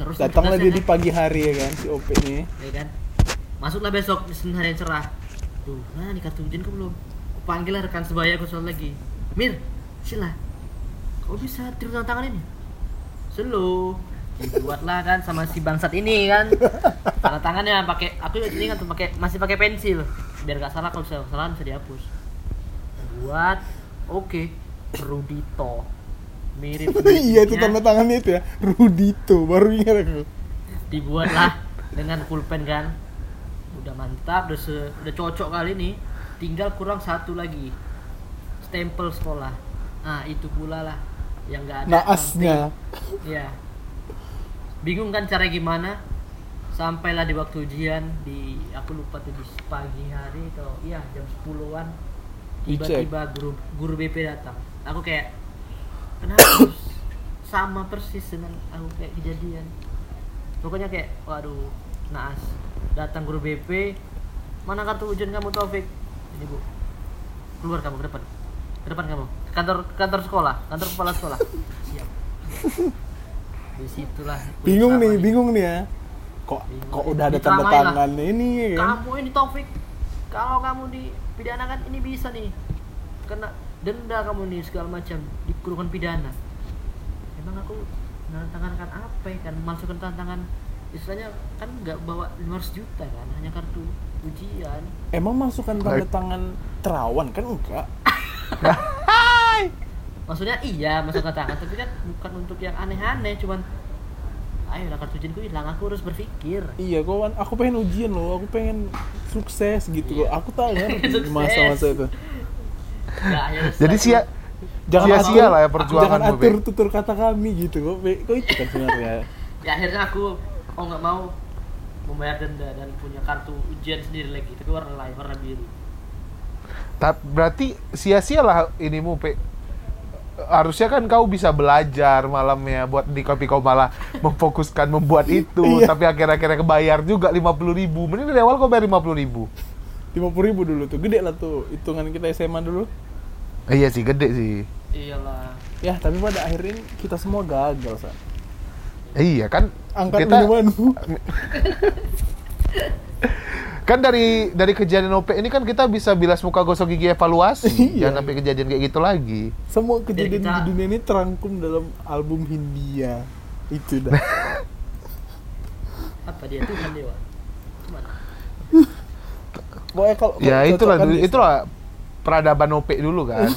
terus cerdasnya dia di kan, pagi hari ya kan si OP nih. ya kan? Masuklah besok di Senin hari yang cerah. Tuh mana nih kartu ujian kok belum? Aku panggil lah rekan sebaya aku soal lagi. Mir sila kau bisa tanda tangan ini? Slow dibuatlah kan sama si bangsat ini kan. Tanda tangannya pakai aku juga ingat tuh pakai masih pakai pensil. Biar gak salah kalau kesalahan bisa dihapus. Buat oke Rudito mirip iya itu tanda tangannya itu ya. Rudito baru ingat aku. dibuatlah dengan pulpen kan. Udah mantap udah se- udah cocok kali nih tinggal kurang satu lagi. Stempel sekolah. Nah itu pula lah yang nggak ada Naasnya. ya bingung kan cara gimana? Sampailah di waktu ujian di aku lupa tuh di pagi hari atau iya jam 10-an Dicek. tiba-tiba guru guru BP datang. Aku kayak kenapa sama persis dengan aku kayak kejadian? Pokoknya kayak waduh naas. Datang guru BP mana kartu ujian kamu Taufik? Ini bu. Keluar kamu ke depan. Ke depan kamu. Ke kantor ke kantor sekolah kantor kepala sekolah. Siap. Di situlah Bingung nih, bingung nih ya. Kok Bingung. kok udah ada tanda tangan ini ya kan? kamu ini Taufik. Kalau kamu dipidanakan ini bisa nih. Kena denda kamu nih segala macam dikurungan pidana emang aku menantangankan apa ya kan masukkan tantangan istilahnya kan nggak bawa 500 juta kan hanya kartu ujian Emang masukkan tanda tangan terawan kan enggak? maksudnya iya masukkan tangan tapi kan bukan untuk yang aneh-aneh cuman ayo lah kartu ujianku hilang aku harus berpikir Iya, kawan, aku pengen ujian loh, aku pengen sukses gitu loh. Iya. Aku Sukses. di masa-masa itu. Ya Jadi sia Jangan Sia-sia atur- lah ya perjuangan Jangan Bobe. atur tutur kata kami gitu kok. Kok itu kan sebenarnya. ya akhirnya aku mau nggak mau membayar denda dan punya kartu ujian sendiri lagi tapi warna lain warna biru Ta- berarti sia-sia lah inimu pe harusnya kan kau bisa belajar malamnya buat di kopi kau malah memfokuskan membuat itu Iya. tapi akhir-akhirnya kebayar juga lima puluh ribu mending dari awal kau bayar lima puluh ribu Lima puluh ribu dulu tuh, gede lah tuh hitungan kita SMA dulu. Eh, iya sih gede sih iyalah Ya, tapi pada akhirnya kita semua gagal, Sa. Eh, iya kan Angkat kita minumanmu. kan dari dari kejadian OP ini kan kita bisa bilas muka gosok gigi evaluasi Iya. jangan sampai kejadian kayak gitu lagi Semua kejadian kita- di dunia ini terangkum dalam album Hindia. Itu dah. apa dia Tuhan dewa gimana Pokoknya kalau ya itulah dulu- dia- itulah peradaban OP dulu kan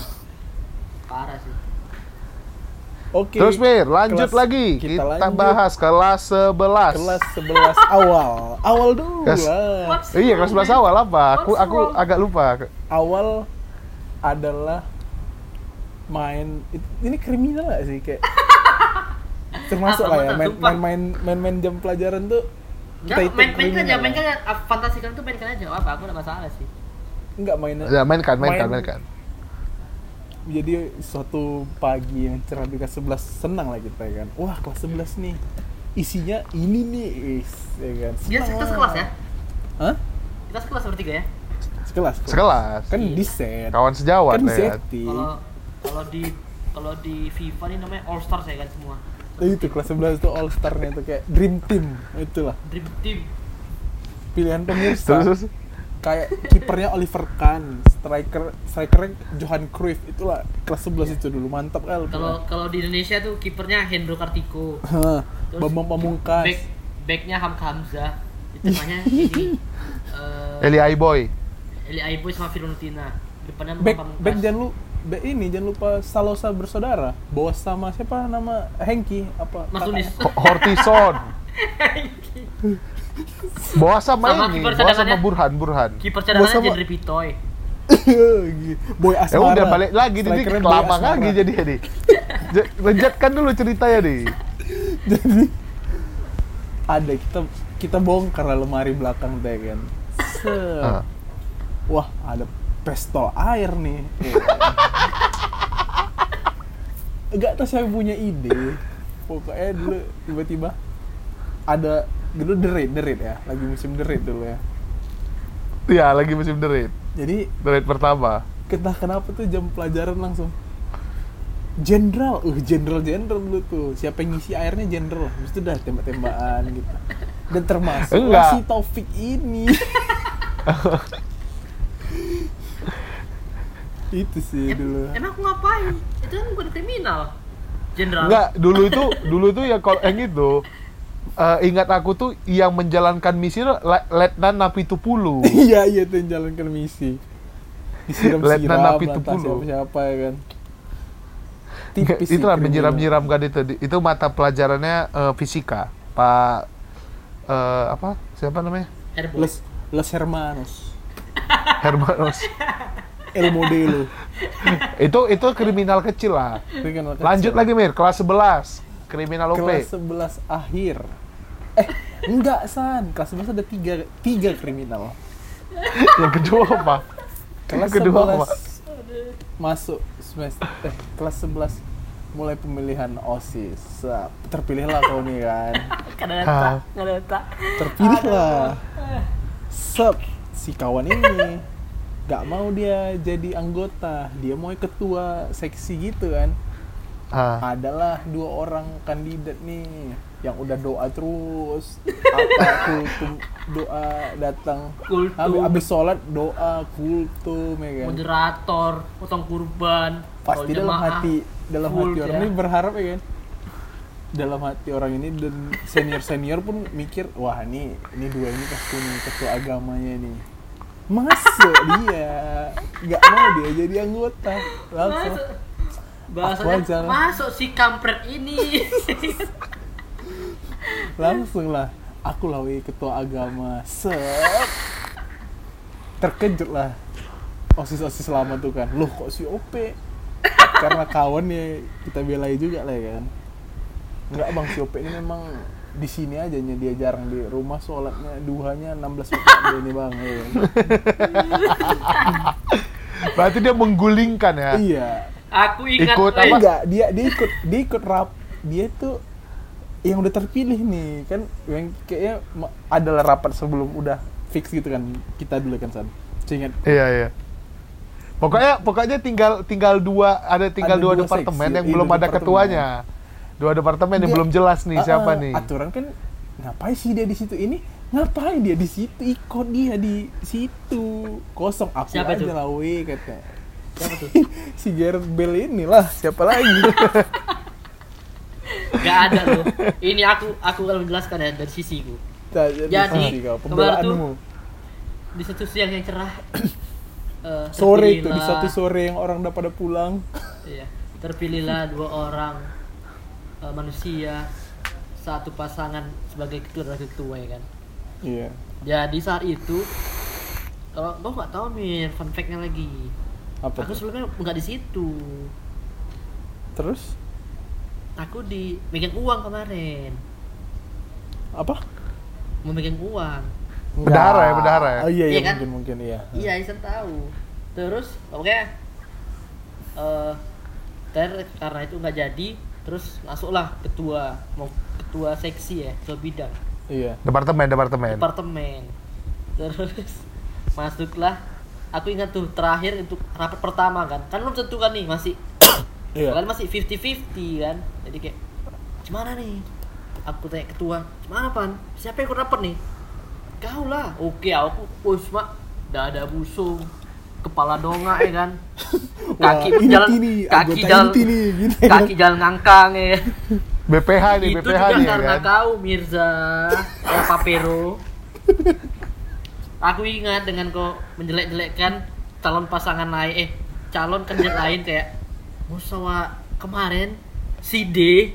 parah sih Oke. terus Mir lanjut kelas- lagi kita kita, lanjut. bahas kelas 11 kelas 11 awal. Awal dulu Kelas- lah. Iya kelas 11 man? awal apa aku What's aku wrong? agak lupa Awal adalah main ini kriminal gak sih kayak termasuk lah ya betul, main, sumpah. main main main main jam pelajaran tuh kita Enggak, main main kriminal aja, lah. main aja. Ah, Fantasikan tuh mainkan aja, apa, aku nggak masalah sih. enggak mainnya Ya mainkan, mainkan, Main- mainkan. jadi suatu pagi yang cerah di kelas 11 senang lah kita ya kan wah kelas 11 nih isinya ini nih is ya kan Dia kita sekelas ya? Hah? Kita sekelas bertiga ya? sekelas Sekelas. kan Iya. di set Kawan sejawat kan lah ya. setting Kalau kalau di kalau di FIFA ini namanya All Stars ya kan semua. Nah, itu kelas 11 itu all starnya itu kayak dream team itulah Dream Team. pilihan pemirsa Terus, terus kayak kipernya Oliver Kahn striker strikernya Johan Cruyff itulah kelas 11 itu dulu mantap kali Kalau kalau di Indonesia tuh kipernya Hendro Kartiko. Bambang Pamungkas Back backnya Hamka Hamzah. Itu namanya ini eh Eli Aiboy. Eli Aiboy sama Fiorentina. Depannya Bambang back Pamungkas. back jangan lu back ini jangan lupa Salosa bersaudara bawa sama siapa nama Hengki apa Mas kakaknya? Tunis. Ho- Hortison. Bawa sama, Sama ini, bawa sama. Burhan, Burhan. Kiper cadangannya sama- Jendri Pitoy. Boy Ya Asmara udah balik lagi kelapa Asmara. lagi jadi nih. J- Lanjutkan dulu ceritanya nih. jadi ada kita kita bongkar lah lemari belakang teh kan Set. Ah. wah ada pistol air nih. Enggak tahu siapa punya ide. Pokoknya dulu tiba-tiba ada dulu derit derit ya. Lagi musim derit dulu ya. Iya, lagi musim derit. jadi Derit pertama. kita kenapa tuh jam pelajaran langsung jenderal. Uh jenderal jenderal dulu tuh. Siapa yang ngisi airnya jenderal. Habis itu udah tembak-tembakan gitu. Dan termasuk Enggak. si Taufik ini itu sih dulu Emang aku ngapain? Itu kan bukan kriminal. Jenderal. Enggak, dulu itu dulu itu ya kalau yang itu eh, ingat aku tuh yang menjalankan misi itu Le- Letnan Napitupulu. iya iya tuh yang jalankan misi Letnan Napi Tupulu. siapa-siapa ya kan Nggak, Tipis sih Itulah kriminal. menyiram-nyiram kan itu. Itu mata pelajarannya eh, fisika. Pak eh, apa? Siapa namanya? Les Les Hermanos Hermanos. El Modelo itu itu kriminal kecil lah. Kriminal kecil. Lanjut lagi Mir, kelas 11. Kriminal OP. kelas 11 akhir eh enggak san kelas 11 ada tiga tiga kriminal yang kedua apa? kelas Yang kedua 11 apa? masuk semester eh kelas 11 mulai pemilihan osis terpilihlah kau nih kan ada Ah. terpilihlah sep si kawan ini gak mau dia jadi anggota. Dia mau ketua seksi gitu kan. Ah, adalah dua orang kandidat nih yang udah doa terus. Apa kultum doa datang? Kultum. habis, habis sholat doa kultum ya kan? Moderator, potong kurban. pasti dalam jemaah, hati dalam full hati orang ya. ini berharap ya kan? Dalam hati orang ini dan senior senior pun mikir wah ini ini dua ini pasti nih ketua agamanya nih masuk dia nggak mau dia jadi anggota. Langsung. Masuk. Aja Bahasanya masuk si kampret ini. langsung lah. Aku lah weh, ketua agama. Set. Terkejut lah. Osis osis lama tuh kan. Loh kok si op karena kawan ya kita belai juga lah ya kan. Enggak bang si op ini memang di sini aja nya dia jarang di rumah sholatnya duhanya 16 waktu ini bang ya berarti dia menggulingkan ya. iya Aku ingat Ikut apa? enggak dia dia ikut dia ikut rap dia tuh yang udah terpilih nih kan yang kayaknya adalah rapat sebelum udah fix gitu kan kita dulu kan san Saya ingat Iya, iya. Pokoknya pokoknya tinggal tinggal dua ada tinggal Ada dua, dua departemen seksi, yang iya, belum ada departemen. ketuanya. Dua departemen yang belum jelas nih Ah, siapa ah, nih. aturan kan ngapain sih dia di situ ini ngapain dia di situ ikut dia di situ kosong aku Siapa aja lah weh kata Siapa tuh? si Gareth Bale inilah siapa lagi Gak ada loh. Ini aku aku kalau menjelaskan ya dari sisiku. Nah, jadi Jadi, kemarin tuh- Di satu siang yang cerah. eh, sore itu di satu sore yang orang udah pada pulang Iya, terpilihlah dua orang eh, manusia satu pasangan sebagai ketua dan ketua ya kan. iya Jadi saat itu kalau kau nggak tahu mir fun fact-nya lagi. apa Aku sebelumnya nggak di situ. terus aku di megang uang kemarin Apa? mau megang uang Bendahara ya, bendahara ya? Oh iya, iya, Iya kan? mungkin mungkin iya. iya Isan tahu terus oke eh ter karena itu nggak jadi terus masuklah ketua mau ketua seksi ya ketua bidang. Iya. Departemen, departemen. departemen. Terus masuklah. Aku ingat tuh terakhir untuk rapat pertama kan. Kan belum tentu kan nih masih Iya. kalian masih 50-50 kan. Jadi kayak gimana nih? Aku tanya ketua gimana pan? Siapa yang ikut rapat nih? Kau lah. Oke aku us mak dada busung kepala donga ya kan Wah, kaki inti jalan nih, kaki jalan inti nih, gitu ya. kaki jalan ngangkang ya BPH nih, itu BPH juga nih ya karena kan. kau Mirza ya Papero aku ingat dengan kau menjelek-jelekkan calon pasangan lain eh calon kandidat lain kayak musawa kemarin si D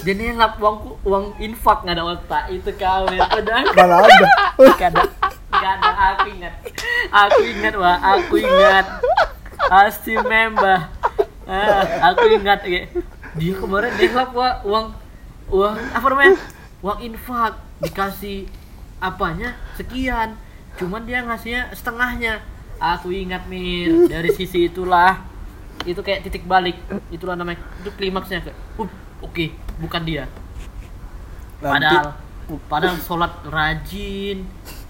dia nelap uangku uang infak nggak ada otak. Itu kau ya padahal Mana ada. Gak ada, gak ada. Aku ingat, aku ingat wah, aku ingat. Pasti member. Ah, aku ingat. Kayak dia kemarin dia ngelap wah uang uang apa namanya? Uang infak. Dikasih apanya? Sekian. Cuman dia ngasihnya setengahnya. Aku ingat mir. Dari sisi itulah. Itu kayak titik balik. Itulah namanya. Itu klimaksnya kayak uh, oke bukan dia Nanti Padahal padahal sholat rajin,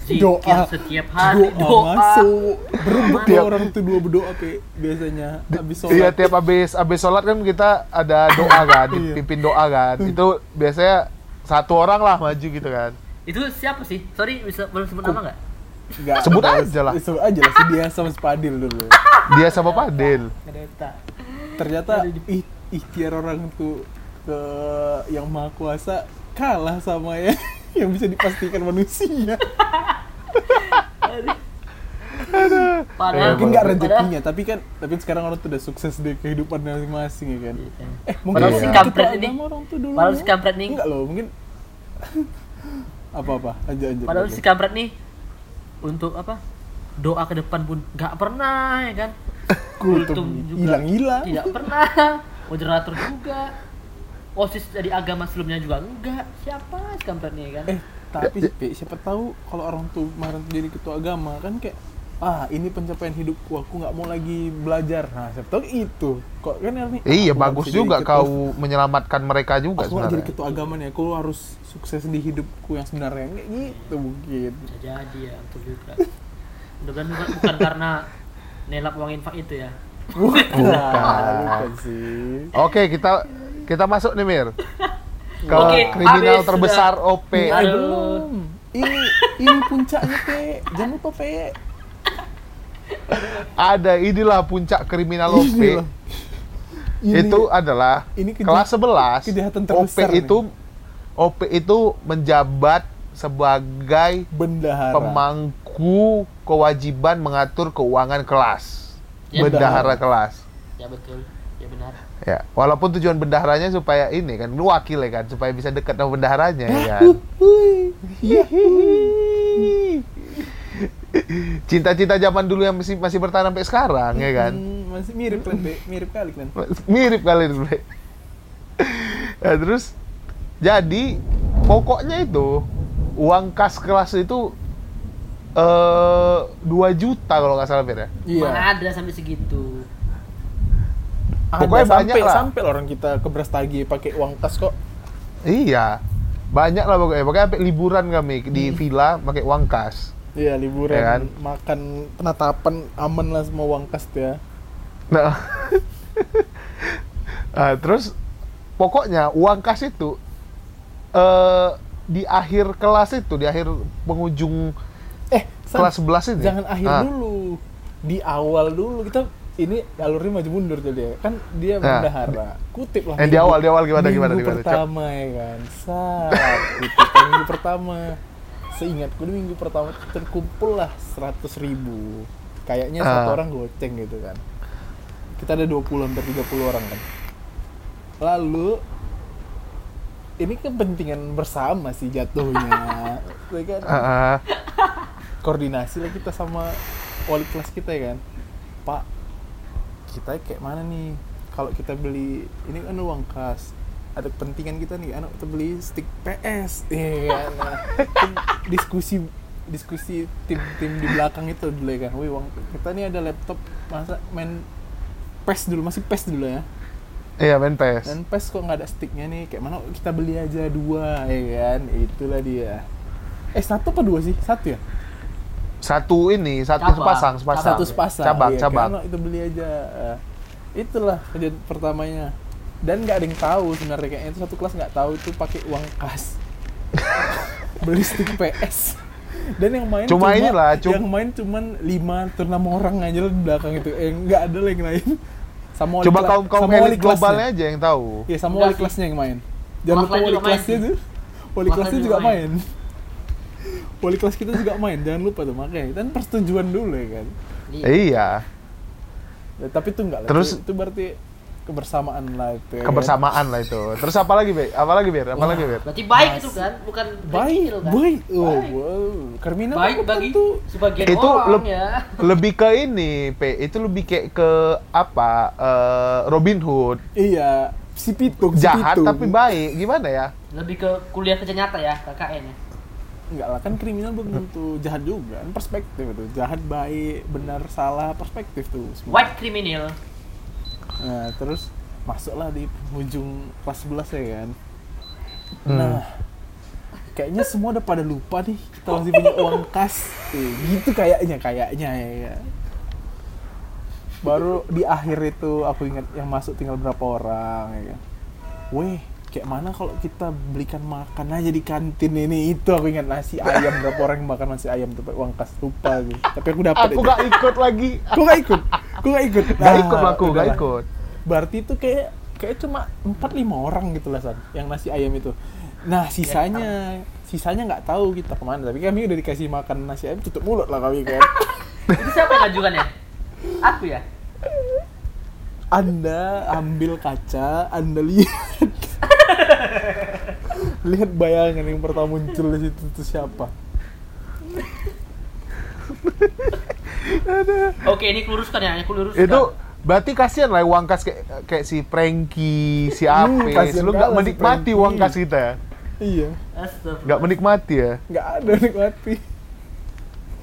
zikir doa setiap hari, doa, doa. masuk. Berebut Tiap- ya orang tuh dua berdoa pe biasanya habis sholat. Iya tiap habis habis sholat kan kita ada doa kan, Iya. dipimpin doa kan. Itu biasanya satu orang lah maju gitu kan. Itu siapa sih? Sorry bisa boleh sebut nama nggak? Nggak, Sebut aja lah. Sebut aja lah si dia sama si Padil dulu. Dia sama. Kereta. Ternyata ih, ikhtiar orang tuh ke yang maha kuasa kalah sama ya yang bisa dipastikan manusia. Padahal Mungkin nggak Padahal- rezekinya, tapi kan tapi sekarang orang tuh udah sukses di kehidupan masing-masing ya kan. Iya. Eh, mungkin Padahal si kampret ini- orang tuh dulu. Padahal si kampret nih, Enggak loh, mungkin apa-apa aja aja. padahal si kampret nih untuk apa? Doa ke depan pun nggak pernah ya kan? Kultum hilang-hilang. tidak pernah. Moderator juga. Osis dari agama sebelumnya juga enggak. Siapa si kampret nih ya kan? Eh, tapi Pi, siapa tahu kalau orang tuh kemarin jadi ketua agama kan kayak ah ini pencapaian hidupku aku nggak mau lagi belajar nah siapa tahu itu kok kan ini Iya aku nggak bagus juga ketua- kau menyelamatkan mereka juga aku jadi ketua agama nih aku harus sukses di hidupku yang sebenarnya kayak gitu mungkin Bisa jadi ya, betul juga. Mudah-mudahan bukan, bukan karena nelap uang infak itu ya. bukan Bukan. bukan sih Oke kita kita masuk nih Mir ke Oke, kriminal habis terbesar sudah. OP. Aduh. belum ini ini puncaknya pe jangan lupa pe Ada inilah puncak kriminal OP. Inilah. Ini- Itu adalah ini keja- kelas 11 kejahatan OP terbesar nih. itu OP itu menjabat sebagai bendahara pemangku kewajiban mengatur keuangan kelas. Ya, bendahara kelas. Ya betul, ya benar. Ya, walaupun tujuan bendaharanya supaya ini kan lu wakil ya kan, supaya bisa dekat sama bendaharanya ya kan. Cinta-cinta zaman dulu yang masih masih bertahan sampai sekarang ya kan. Hmm, masih mirip kan mirip kali kan Mirip kali itu. Nah, terus jadi pokoknya itu uang kas kelas itu eh 2 juta kalau nggak salah Fer ya. iya Mana ada sampai segitu. Pokoknya sampai, banyak lah. sampai orang kita ke Brastagi pakai uang kas kok. Iya. Banyak lah pokoknya. Pokoknya sampai liburan kami di villa pakai uang kas. Iya liburan, Ya kan? makan penatapan aman lah semua uang kas tuh ya. Nah, Nah, terus pokoknya uang kas itu eh di akhir kelas itu, di akhir penghujung Eh, kelas 11 ini. jangan akhir Ah, dulu. Di awal dulu kita ini alurnya maju mundur jadi ya. Kan dia Nah. bendahara. Kutip lah. Eh, di awal, di awal gimana, minggu gimana, gimana, pertama ya kan. Saat kan minggu pertama. Seingatku di minggu pertama tuh terkumpul lah 100 ribu. Kayaknya satu Ah. orang goceng gitu kan. Kita ada 20 hampir 30 orang kan. Lalu ini kepentingan bersama sih jatuhnya. Ya kan? ah, ah. koordinasi lah kita sama wali kelas kita ya kan pak kita kayak mana nih? Kalau kita beli ini kan uang kas. Ada kepentingan kita nih anak kita beli stick PS. Iya kan nah, diskusi diskusi tim-tim di belakang itu dulu ya kan. Wih uang kita nih ada laptop masa main PES dulu masih PES dulu ya? Iya main PES. dan PES kok nggak ada sticknya nih? Kayak mana kita beli aja dua ya kan? Itulah dia. Eh satu apa dua sih? Satu ya Satu ini, satu Cabang. sepasang, sepasang. satu sepasang Cabang, iya, cabang. itu beli aja Eh, itulah kejadian pertamanya dan nggak ada yang tahu sebenarnya kayaknya itu satu kelas nggak tahu tuh pakai uang kas beli stick PS dan yang main Cuma inilah, cum- yang main cuman lima atau enam orang aja di belakang itu eh nggak ada yang lain sama wali Coba kaum kaum elit globalnya aja yang tahu. Iya sama wali kelasnya yang main. Jangan lupa wali kelasnya tuh. Wali Kelas kelasnya juga main. Wali kelas kita juga main, jangan lupa tuh makanya. Dan persetujuan dulu ya kan. Iya. Iya. Ya, tapi itu enggak lah. Terus- itu, itu berarti kebersamaan lah itu. ya kan. Kebersamaan lah itu. Terus apa lagi, Be? Apa lagi, Bir? Apa lagi, Bir? Berarti baik Mas- itu kan, bukan Baik, kecil kan? baik. Oh, Baik. wow. Kriminal Baik bagi tuh. sebagian Itu orang leb- ya. Lebih ke ini, Pe. Itu lebih kayak ke apa? eh, Robin Hood. Iya, si Pitung, si Jahat Pitung. tapi baik. Gimana ya? Lebih ke kuliah kerja nyata ya, KKN ya. Enggak lah, kan kriminal belum tentu jahat juga. Kan perspektif itu. Jahat, baik, benar, salah, perspektif tuh. semua. White criminal. Nah, terus masuklah di penghujung kelas 11 ya kan. Hmm. Nah, kayaknya semua udah pada lupa nih kita masih punya uang kas. Eh, gitu kayaknya, kayaknya ya. kan. Baru di akhir itu aku ingat yang masuk tinggal berapa orang ya kan. Weh, kayak mana kalau kita belikan makan aja di kantin ini itu aku ingat nasi ayam berapa orang yang makan nasi ayam tuh pakai uang kas lupa aku. Tapi aku dapat Aku itu. gak ikut lagi. Aku gak ikut. Aku gak ikut. Gak ikut aku, gak ikut. Berarti itu kayak kayak cuma 4 5 orang gitu lah San, yang nasi ayam itu. Nah, sisanya sisanya nggak tahu kita ke mana tapi kami udah dikasih makan nasi ayam tutup mulut lah kami kan Itu siapa yang ngajukan ya? Aku ya. anda ambil kaca anda lihat lihat bayangan yang pertama muncul di situ itu siapa Oke, ini keluruskan ya, ini keluruskan. Itu berarti kasihan lah uang kas kayak, kayak si Frankie, si Hmm, Apes. kasihan Lu gak kalah si menikmati Frankie. uang kas kita ya? iya Astagfirullah. Gak menikmati ya? nggak ada nikmati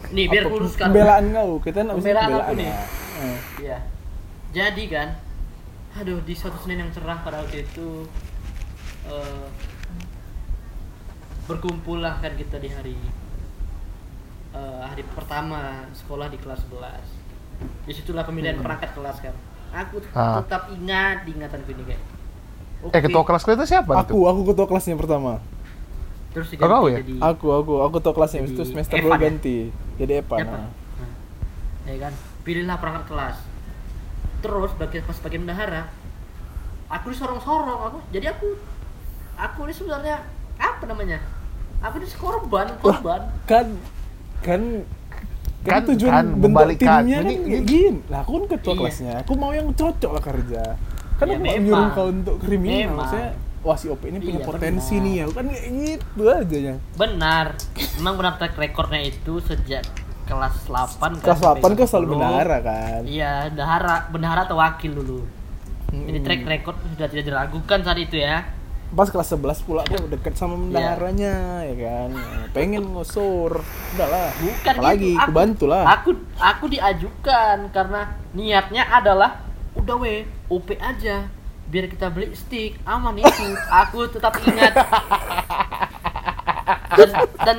Nih, biar Apa keluruskan. pembelaan kau kita nak Pembelaan aku nih. ya. Eh. Iya. Jadi kan, aduh di suatu Senin yang cerah pada waktu itu eh berkumpul lah kan kita di hari eh, hari pertama sekolah di kelas 11. Di situlah pemilihan perangkat kelas kan. Aku Ah. tetap ingat di ingatanku ini kayak. Eh ketua kelas kita siapa aku aku ketua kelasnya pertama terus Oh, kau ya? jadi aku aku aku ketua kelasnya itu semester 2 ya? ganti jadi Siapa? nah. Nah, ya kan pilihlah perangkat kelas terus bagi pas bagian bendahara aku disorong-sorong aku jadi aku aku ini sebenarnya apa namanya? Aku ini korban korban. kan kan kan, Kan- tujuan kan bentuk timnya kan Ini- kayak ini- gini. Lah aku kan ketua Iya. kelasnya. Aku mau yang cocok lah kerja. Kan Ya, aku memang. nyuruh kau untuk kriminal. Memang. maksudnya wah si OP ini punya Iya, potensi benar. nih. Ya kan kayak gitu aja ya. Benar. Memang benar track recordnya itu sejak kelas 8 kan, kelas sampai 8 kan selalu 10. bendahara kan? Iya bendahara bendahara atau wakil dulu. Jadi Mm. track record sudah tidak diragukan saat itu ya pas kelas 11 pula aku deket sama Iya. bendaharanya ya kan pengen ngusur udahlah Bukan apalagi gitu. aku bantu lah Aku aku diajukan karena niatnya adalah udah we OP aja biar kita beli stick aman itu. aku tetap ingat. dan dan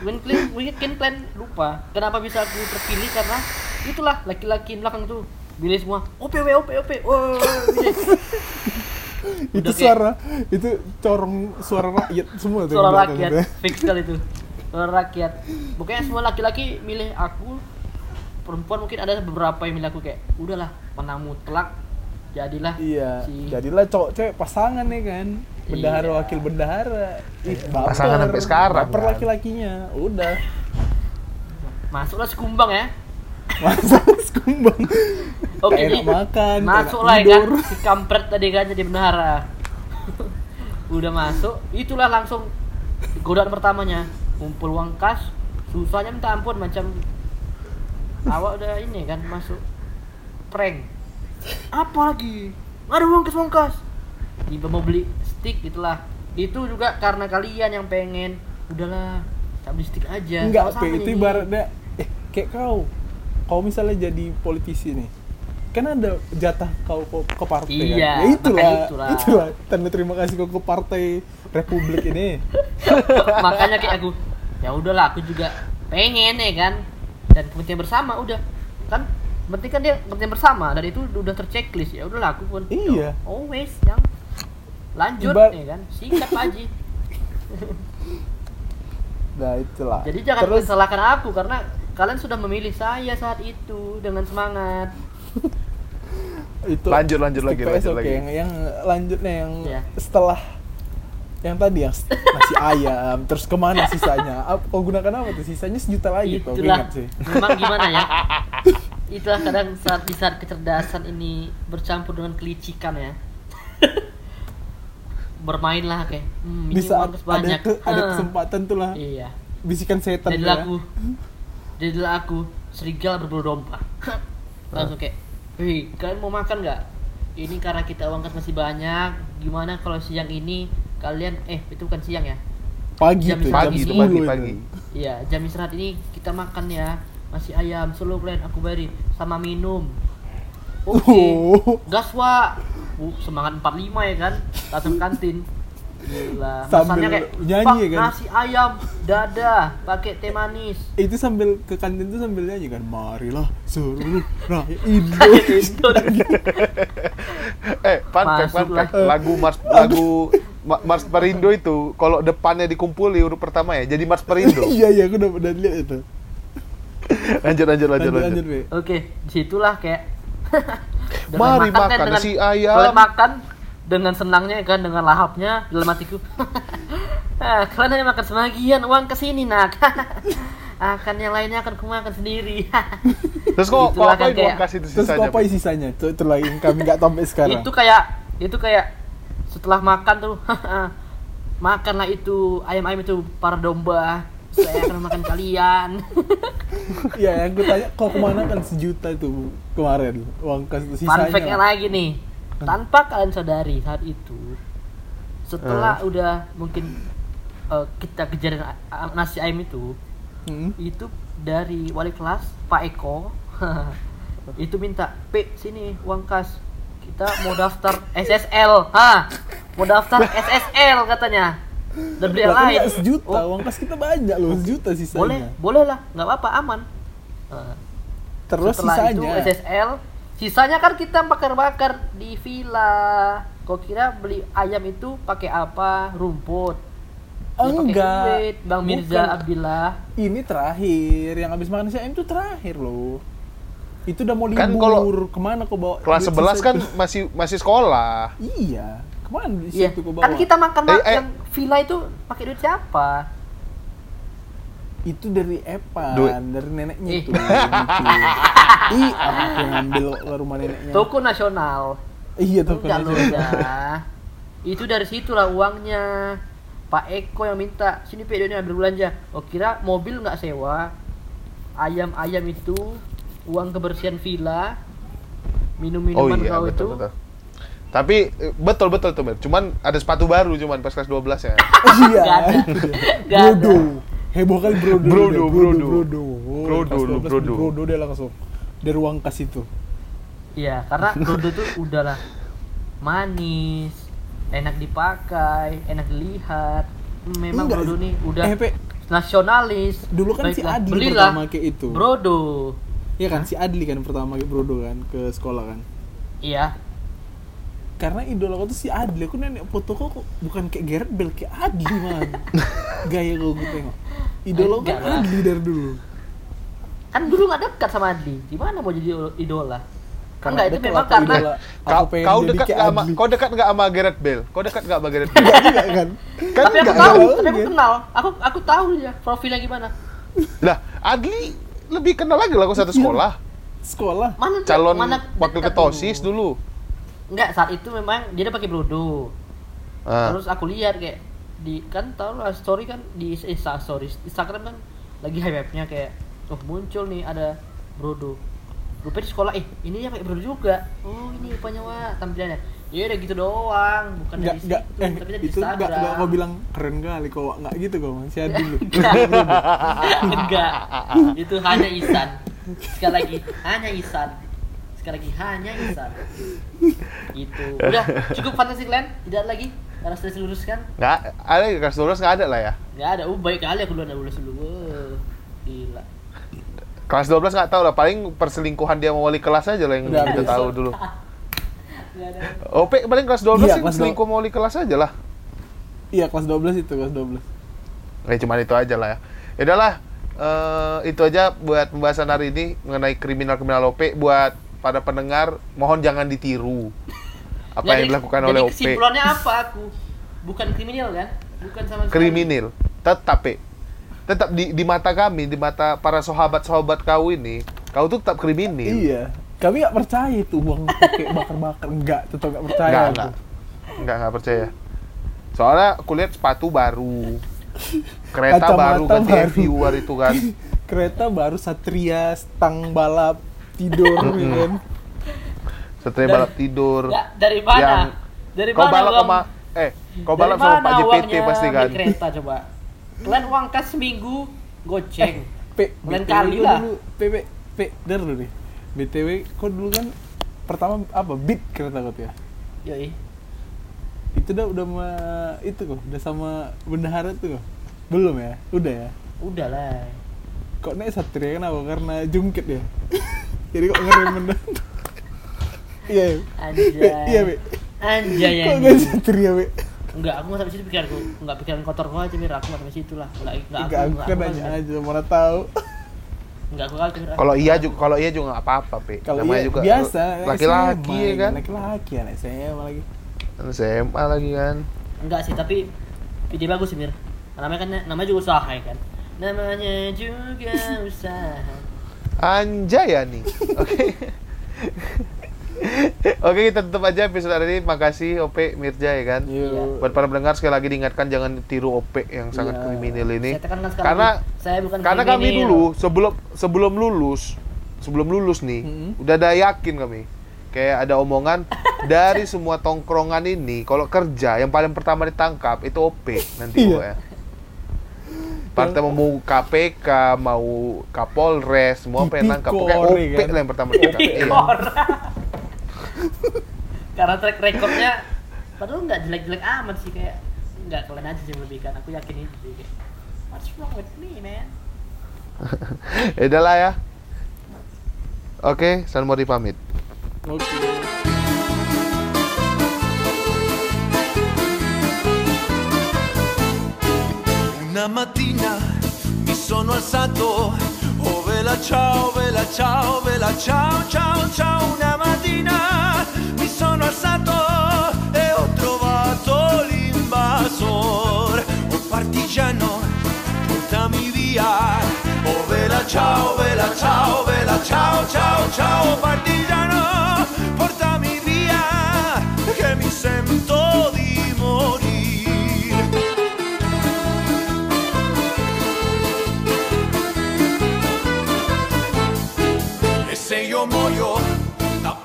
mungkin mungkin kalian lupa kenapa bisa aku terpilih karena itulah laki-laki belakang tuh pilih semua OP we OP OP. Oh. itu kayak- suara itu corong suara rakyat semua tuh suara rakyat fix sekali itu suara rakyat pokoknya semua laki-laki milih aku perempuan mungkin ada beberapa yang milih aku kayak udahlah menang mutlak jadilah Iya, si jadilah cowok cewek pasangan nih kan. Bendahara Iya. wakil bendahara. Ih, baper. Pasangan sampai sekarang, Baper kan. laki-lakinya. Udah. masuklah sekumbang ya Masa sekumbang. Oke enak makan, masuklah kayak ya kan si kampret tadi kan jadi bendahara udah masuk itulah langsung godaan pertamanya. Kumpul uang kas susahnya minta ampun macam awak udah ini kan masuk prank. Apa lagi? Nggak ada uang kas uang kas. Tiba mau beli stick gitulah. Itu juga karena kalian yang pengen. Udahlah tak beli stick aja. Enggak itu ibaratnya eh kayak kau. Kau misalnya jadi politisi nih kan ada jatah kau ke, ke partai kan? Iya, ya itulah, itulah. itulah. Tanda terima kasih kau ke partai Republik ini. Makanya kayak aku ya udahlah aku juga pengen ya kan dan kepentingan bersama udah. Kan penting kan dia kepentingan bersama dan itu udah terchecklist ya udahlah aku pun Iya. ya, always yang lanjut Ibar- ya kan sikat aja nah itulah. Jadi jangan terus salahkan aku karena kalian sudah memilih saya saat itu dengan semangat itu Lanjut, lanjut lagi, PS lanjut oke. lagi. yang yang lanjutnya yang Iya. setelah yang tadi yang nasi ayam terus ke mana sisanya? Ap- kau gunakan apa tuh? Sisanya sejuta lagi itulah. ingat sih. Memang gimana ya? Itulah kadang saat di saat kecerdasan ini bercampur dengan kelicikan ya. Bermainlah kayak hmm, di ini saat uang ada banyak. ke, ada Hah. kesempatan tuh lah. Iya. Bisikan setan tuh jadilah ya. aku. Jadilah aku serigala berbulu domba. Langsung kayak hei kalian mau makan nggak ini karena kita uang kas masih banyak gimana kalau siang ini kalian eh itu bukan siang ya pagi Jam tuh Pagi ini- itu 10 pagi pagi. Iya, jam istirahat ini kita makan ya. Masih ayam, seluruh kalian aku beri sama minum. Oke. Oh. Gas wa. Uh, semangat 45 ya kan. Datang kantin. Gila. Sambil kayak nyanyi "Pak, ya kan?" nasi ayam dada pakai teh manis. itu sambil ke kantin tuh sambil nyanyi kan marilah seluruh rakyat Indo. Eh, fun fact, fun fact. Lagu Mars lagu Ma- Mars Perindo itu kalau depannya dikumpuli huruf pertama ya jadi Mars Perindo. iya iya aku udah udah lihat itu lanjut lanjut lanjut lanjut lanjut. Oke, di situlah kayak Mari kan, makan dengan, nasi ayam. Makan dengan senangnya kan dengan lahapnya dalam hatiku. ah, kalian hanya makan sebagian uang ke sini nak. akan yang lainnya akan ku makan sendiri. Terus kok kok Itulah apa kan yang kayak- gua kasih itu terus sisanya? kok apa sisanya itu, itu lagi yang kami nggak tahu sampai sekarang itu kayak itu kayak setelah makan tuh makanlah itu ayam-ayam itu para domba. Saya akan makan kalian. Iya, yang gue tanya kau ke mana kan sejuta itu kemarin uang kas itu Fun sisanya. fact-nya lagi nih. Tanpa kalian sadari saat itu setelah udah mungkin eh, kita kejarin nasi ayam itu Hmm. itu dari wali kelas Pak Eko itu minta P sini uang kas. Kita mau daftar SSL ha mau daftar SSL katanya. Dan beli yang kan lain. sejuta, Oh, uang kas kita banyak loh, sejuta sisanya. boleh boleh lah nggak apa-apa aman. Eh, Terus setelah sisanya. itu SSL sisanya kan kita bakar-bakar di villa kau kira beli ayam itu pakai apa rumput Ya, pakai Enggak. duit. Bang Mirza Bukan. Abdillah Ini terakhir, yang habis makan siang itu terakhir loh. Itu udah mau libur. Kan kalau ke mana kau bawa? Kelas duit 11 sisa kan itu? masih masih sekolah. Iya. Ke mana di Iya, situ kau bawa? kan kita makan Eh, eh. yang villa itu pakai duit siapa? Itu dari Epan, Duit. dari neneknya itu. bikin. Ih, apa yang ngambil ke rumah neneknya? Toko nasional. Iya tuh Enggak ya. Itu dari situlah uangnya. Pak Eko yang minta, sini Pak ini ambil belanja. Oh kira mobil nggak sewa, ayam-ayam itu, uang kebersihan villa, Oh minum-minuman iya kau betul itu. betul. Tapi eh, betul betul tuh. Cuman ada sepatu baru cuman pas kelas 12 ya. Iya. Ada. Nggak ada. Brodo. Heboh kali brodo. Brodo, dia. brodo. Brodo. Brodo, 12 brodo. Brodo dia langsung. Dari ruang kas itu. Iya, karena Brodo tuh udahlah manis, enak dipakai, enak dilihat. Memang Enggak. Brodo nih udah Eh, Pe, nasionalis. Dulu kan si Baiklah, Adli belilah pertama kayak itu. Brodo. Iya kan si Adli kan pertama ke Brodo kan ke sekolah kan. Iya. Karena idola aku tuh si Adli. Aku nenek foto kok bukan kayak Gareth Bale kayak Adli man. Gaya gue gue tengok. Idola aku kan. Adli dari dulu. Kan dulu nggak dekat sama Adli. Gimana mau jadi idola? Karena Enggak, itu memang karena idola. Kau, Aku pengen kau dekat nggak sama kau dekat nggak sama Gareth Bale? Kau dekat nggak sama Gareth Bale? Enggak kan? kan tapi aku tahu, tapi aku kenal. Aku aku tahu dia profilnya gimana. Lah, Adli lebih kenal lagi lah kau satu Iya. sekolah. Sekolah. Mana Calon mana wakil dekat ketua OSIS dulu. Enggak, saat itu memang dia udah pakai Brodo. Ah. Terus aku lihat kayak di kan tau lah story kan di Insta stories Instagram kan lagi hype nya kayak oh muncul nih ada Brodo Rupanya di sekolah, eh ini ya pakai bro juga. Oh ini rupanya wah tampilannya. Ya udah gitu doang, bukan Nggak, dari nggak, situ, eh, tapi dari itu nggak, Instagram. nggak kau bilang keren kali kok, nggak gitu kok, masih ada dulu. Enggak. Itu hanya Isan. Sekali lagi, hanya Isan. Sekali lagi, hanya Isan. Itu. Udah, cukup Fantasy Land? Tidak ada lagi? Harus diluruskan? Nggak, ada kelas 12 nggak ada lah ya. Nggak ada. Oh, baik kali aku duluan lulus dulu. Wah, Gila. Kelas 12 nggak tahu lah, paling perselingkuhan dia sama wali kelas aja lah yang Udah, kita tahu dulu. Ada. OP paling kelas 12 Iya, sih kelas selingkuh sama wali kelas aja lah. Iya, kelas 12 itu, kelas 12. Ya cuma itu aja lah ya. Ya udahlah, eh, itu aja buat pembahasan hari ini mengenai kriminal-kriminal OP buat para pendengar mohon jangan ditiru apa Jadi- yang dilakukan jadi oleh OP. kesimpulannya apa aku? Bukan kriminal kan? Bukan sama sekali. Kriminal. Tetap, Pe. Tetap di, di mata kami, di mata para sahabat-sahabat kau ini, kau tuh tetap kriminal. Iya. Kami nggak percaya itu uang pakai bakar-bakar. Enggak, tetap nggak percaya. Enggak, enggak. Enggak, enggak percaya. Soalnya aku lihat sepatu baru. Kereta Kacamata baru ganti baru. viewer itu kan. Kereta baru Satria, stang balap, tidur, ya kan. Setelah Dari- balap tidur. Ya, dari mana? Yang- dari Kau mana balap uang? sama eh, kau Dari balap sama Pak JPT uangnya pasti kan. kereta coba. Kalian uang kas seminggu goceng. P, Lain BTW kali lah. Dulu, P, P, P, der dulu nih. BTW, kau dulu kan pertama apa? Beat kereta kau ya? Yoi. Itu udah udah sama itu kok, udah sama bendahara tuh kok. Belum ya? Udah ya? Udah lah. Kok naik Satria kenapa? Karena jungkit ya? Jadi kok ngerem bendahara? Iya, iya. Anjay. Be, Iya, Be. Anjay Kok nggak Satria, Be? Enggak, aku sampai situ pikiranku. Enggak pikiran kotor gua aja, Mir. Aku sampai situ lah. Enggak, enggak Enggak, aku kan enggak, nanya enggak. aja, mana tahu. Enggak aku kali Mir. Kalau iya juga kalau iya juga nggak apa-apa, Pe. Kalau Namanya iya, juga biasa, laki-laki ya kan. Laki-laki anak SMA lagi. SMA lagi kan. Enggak sih, tapi ide bagus sih, Mir. Namanya kan namanya juga usaha ya kan. Namanya juga usaha. Anjay ya nih. Oke. Oke, kita tutup aja episode hari ini. Makasih OP Mirja ya kan. Yuk. Buat para pendengar sekali lagi diingatkan jangan tiru OP yang sangat Iya. kriminal ini. Saya Karena saya bukan karena kami kriminal. dulu sebelum sebelum lulus sebelum lulus nih Mm-mm. udah ada yakin kami kayak ada omongan dari semua tongkrongan ini kalau kerja yang paling pertama ditangkap itu OP nanti Iya. ya. Partai mau KPK, mau Kapolres, semua pengen nangkap. Pokoknya Tipikor, OP kan? lah yang pertama ditangkap. Iya. Tipikor. Karena track recordnya padahal nggak jelek-jelek amat sih kayak nggak kalian aja sih yang lebih kan aku yakin itu sih kayak what's wrong with me man Ya udah lah ya. Oke, San Mori pamit. Oke. Una mattina mi sono alzato, oh vela ciao, vela ciao, vela ciao, ciao, ciao. Una mattina mi sono alzato e ho trovato l'invasor. Oh partigiano, portami via. Oh vela ciao, vela ciao, vela ciao, ciao, ciao. Partigiano, portami via, che mi sento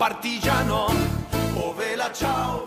partigiano, ciao, vela ciao,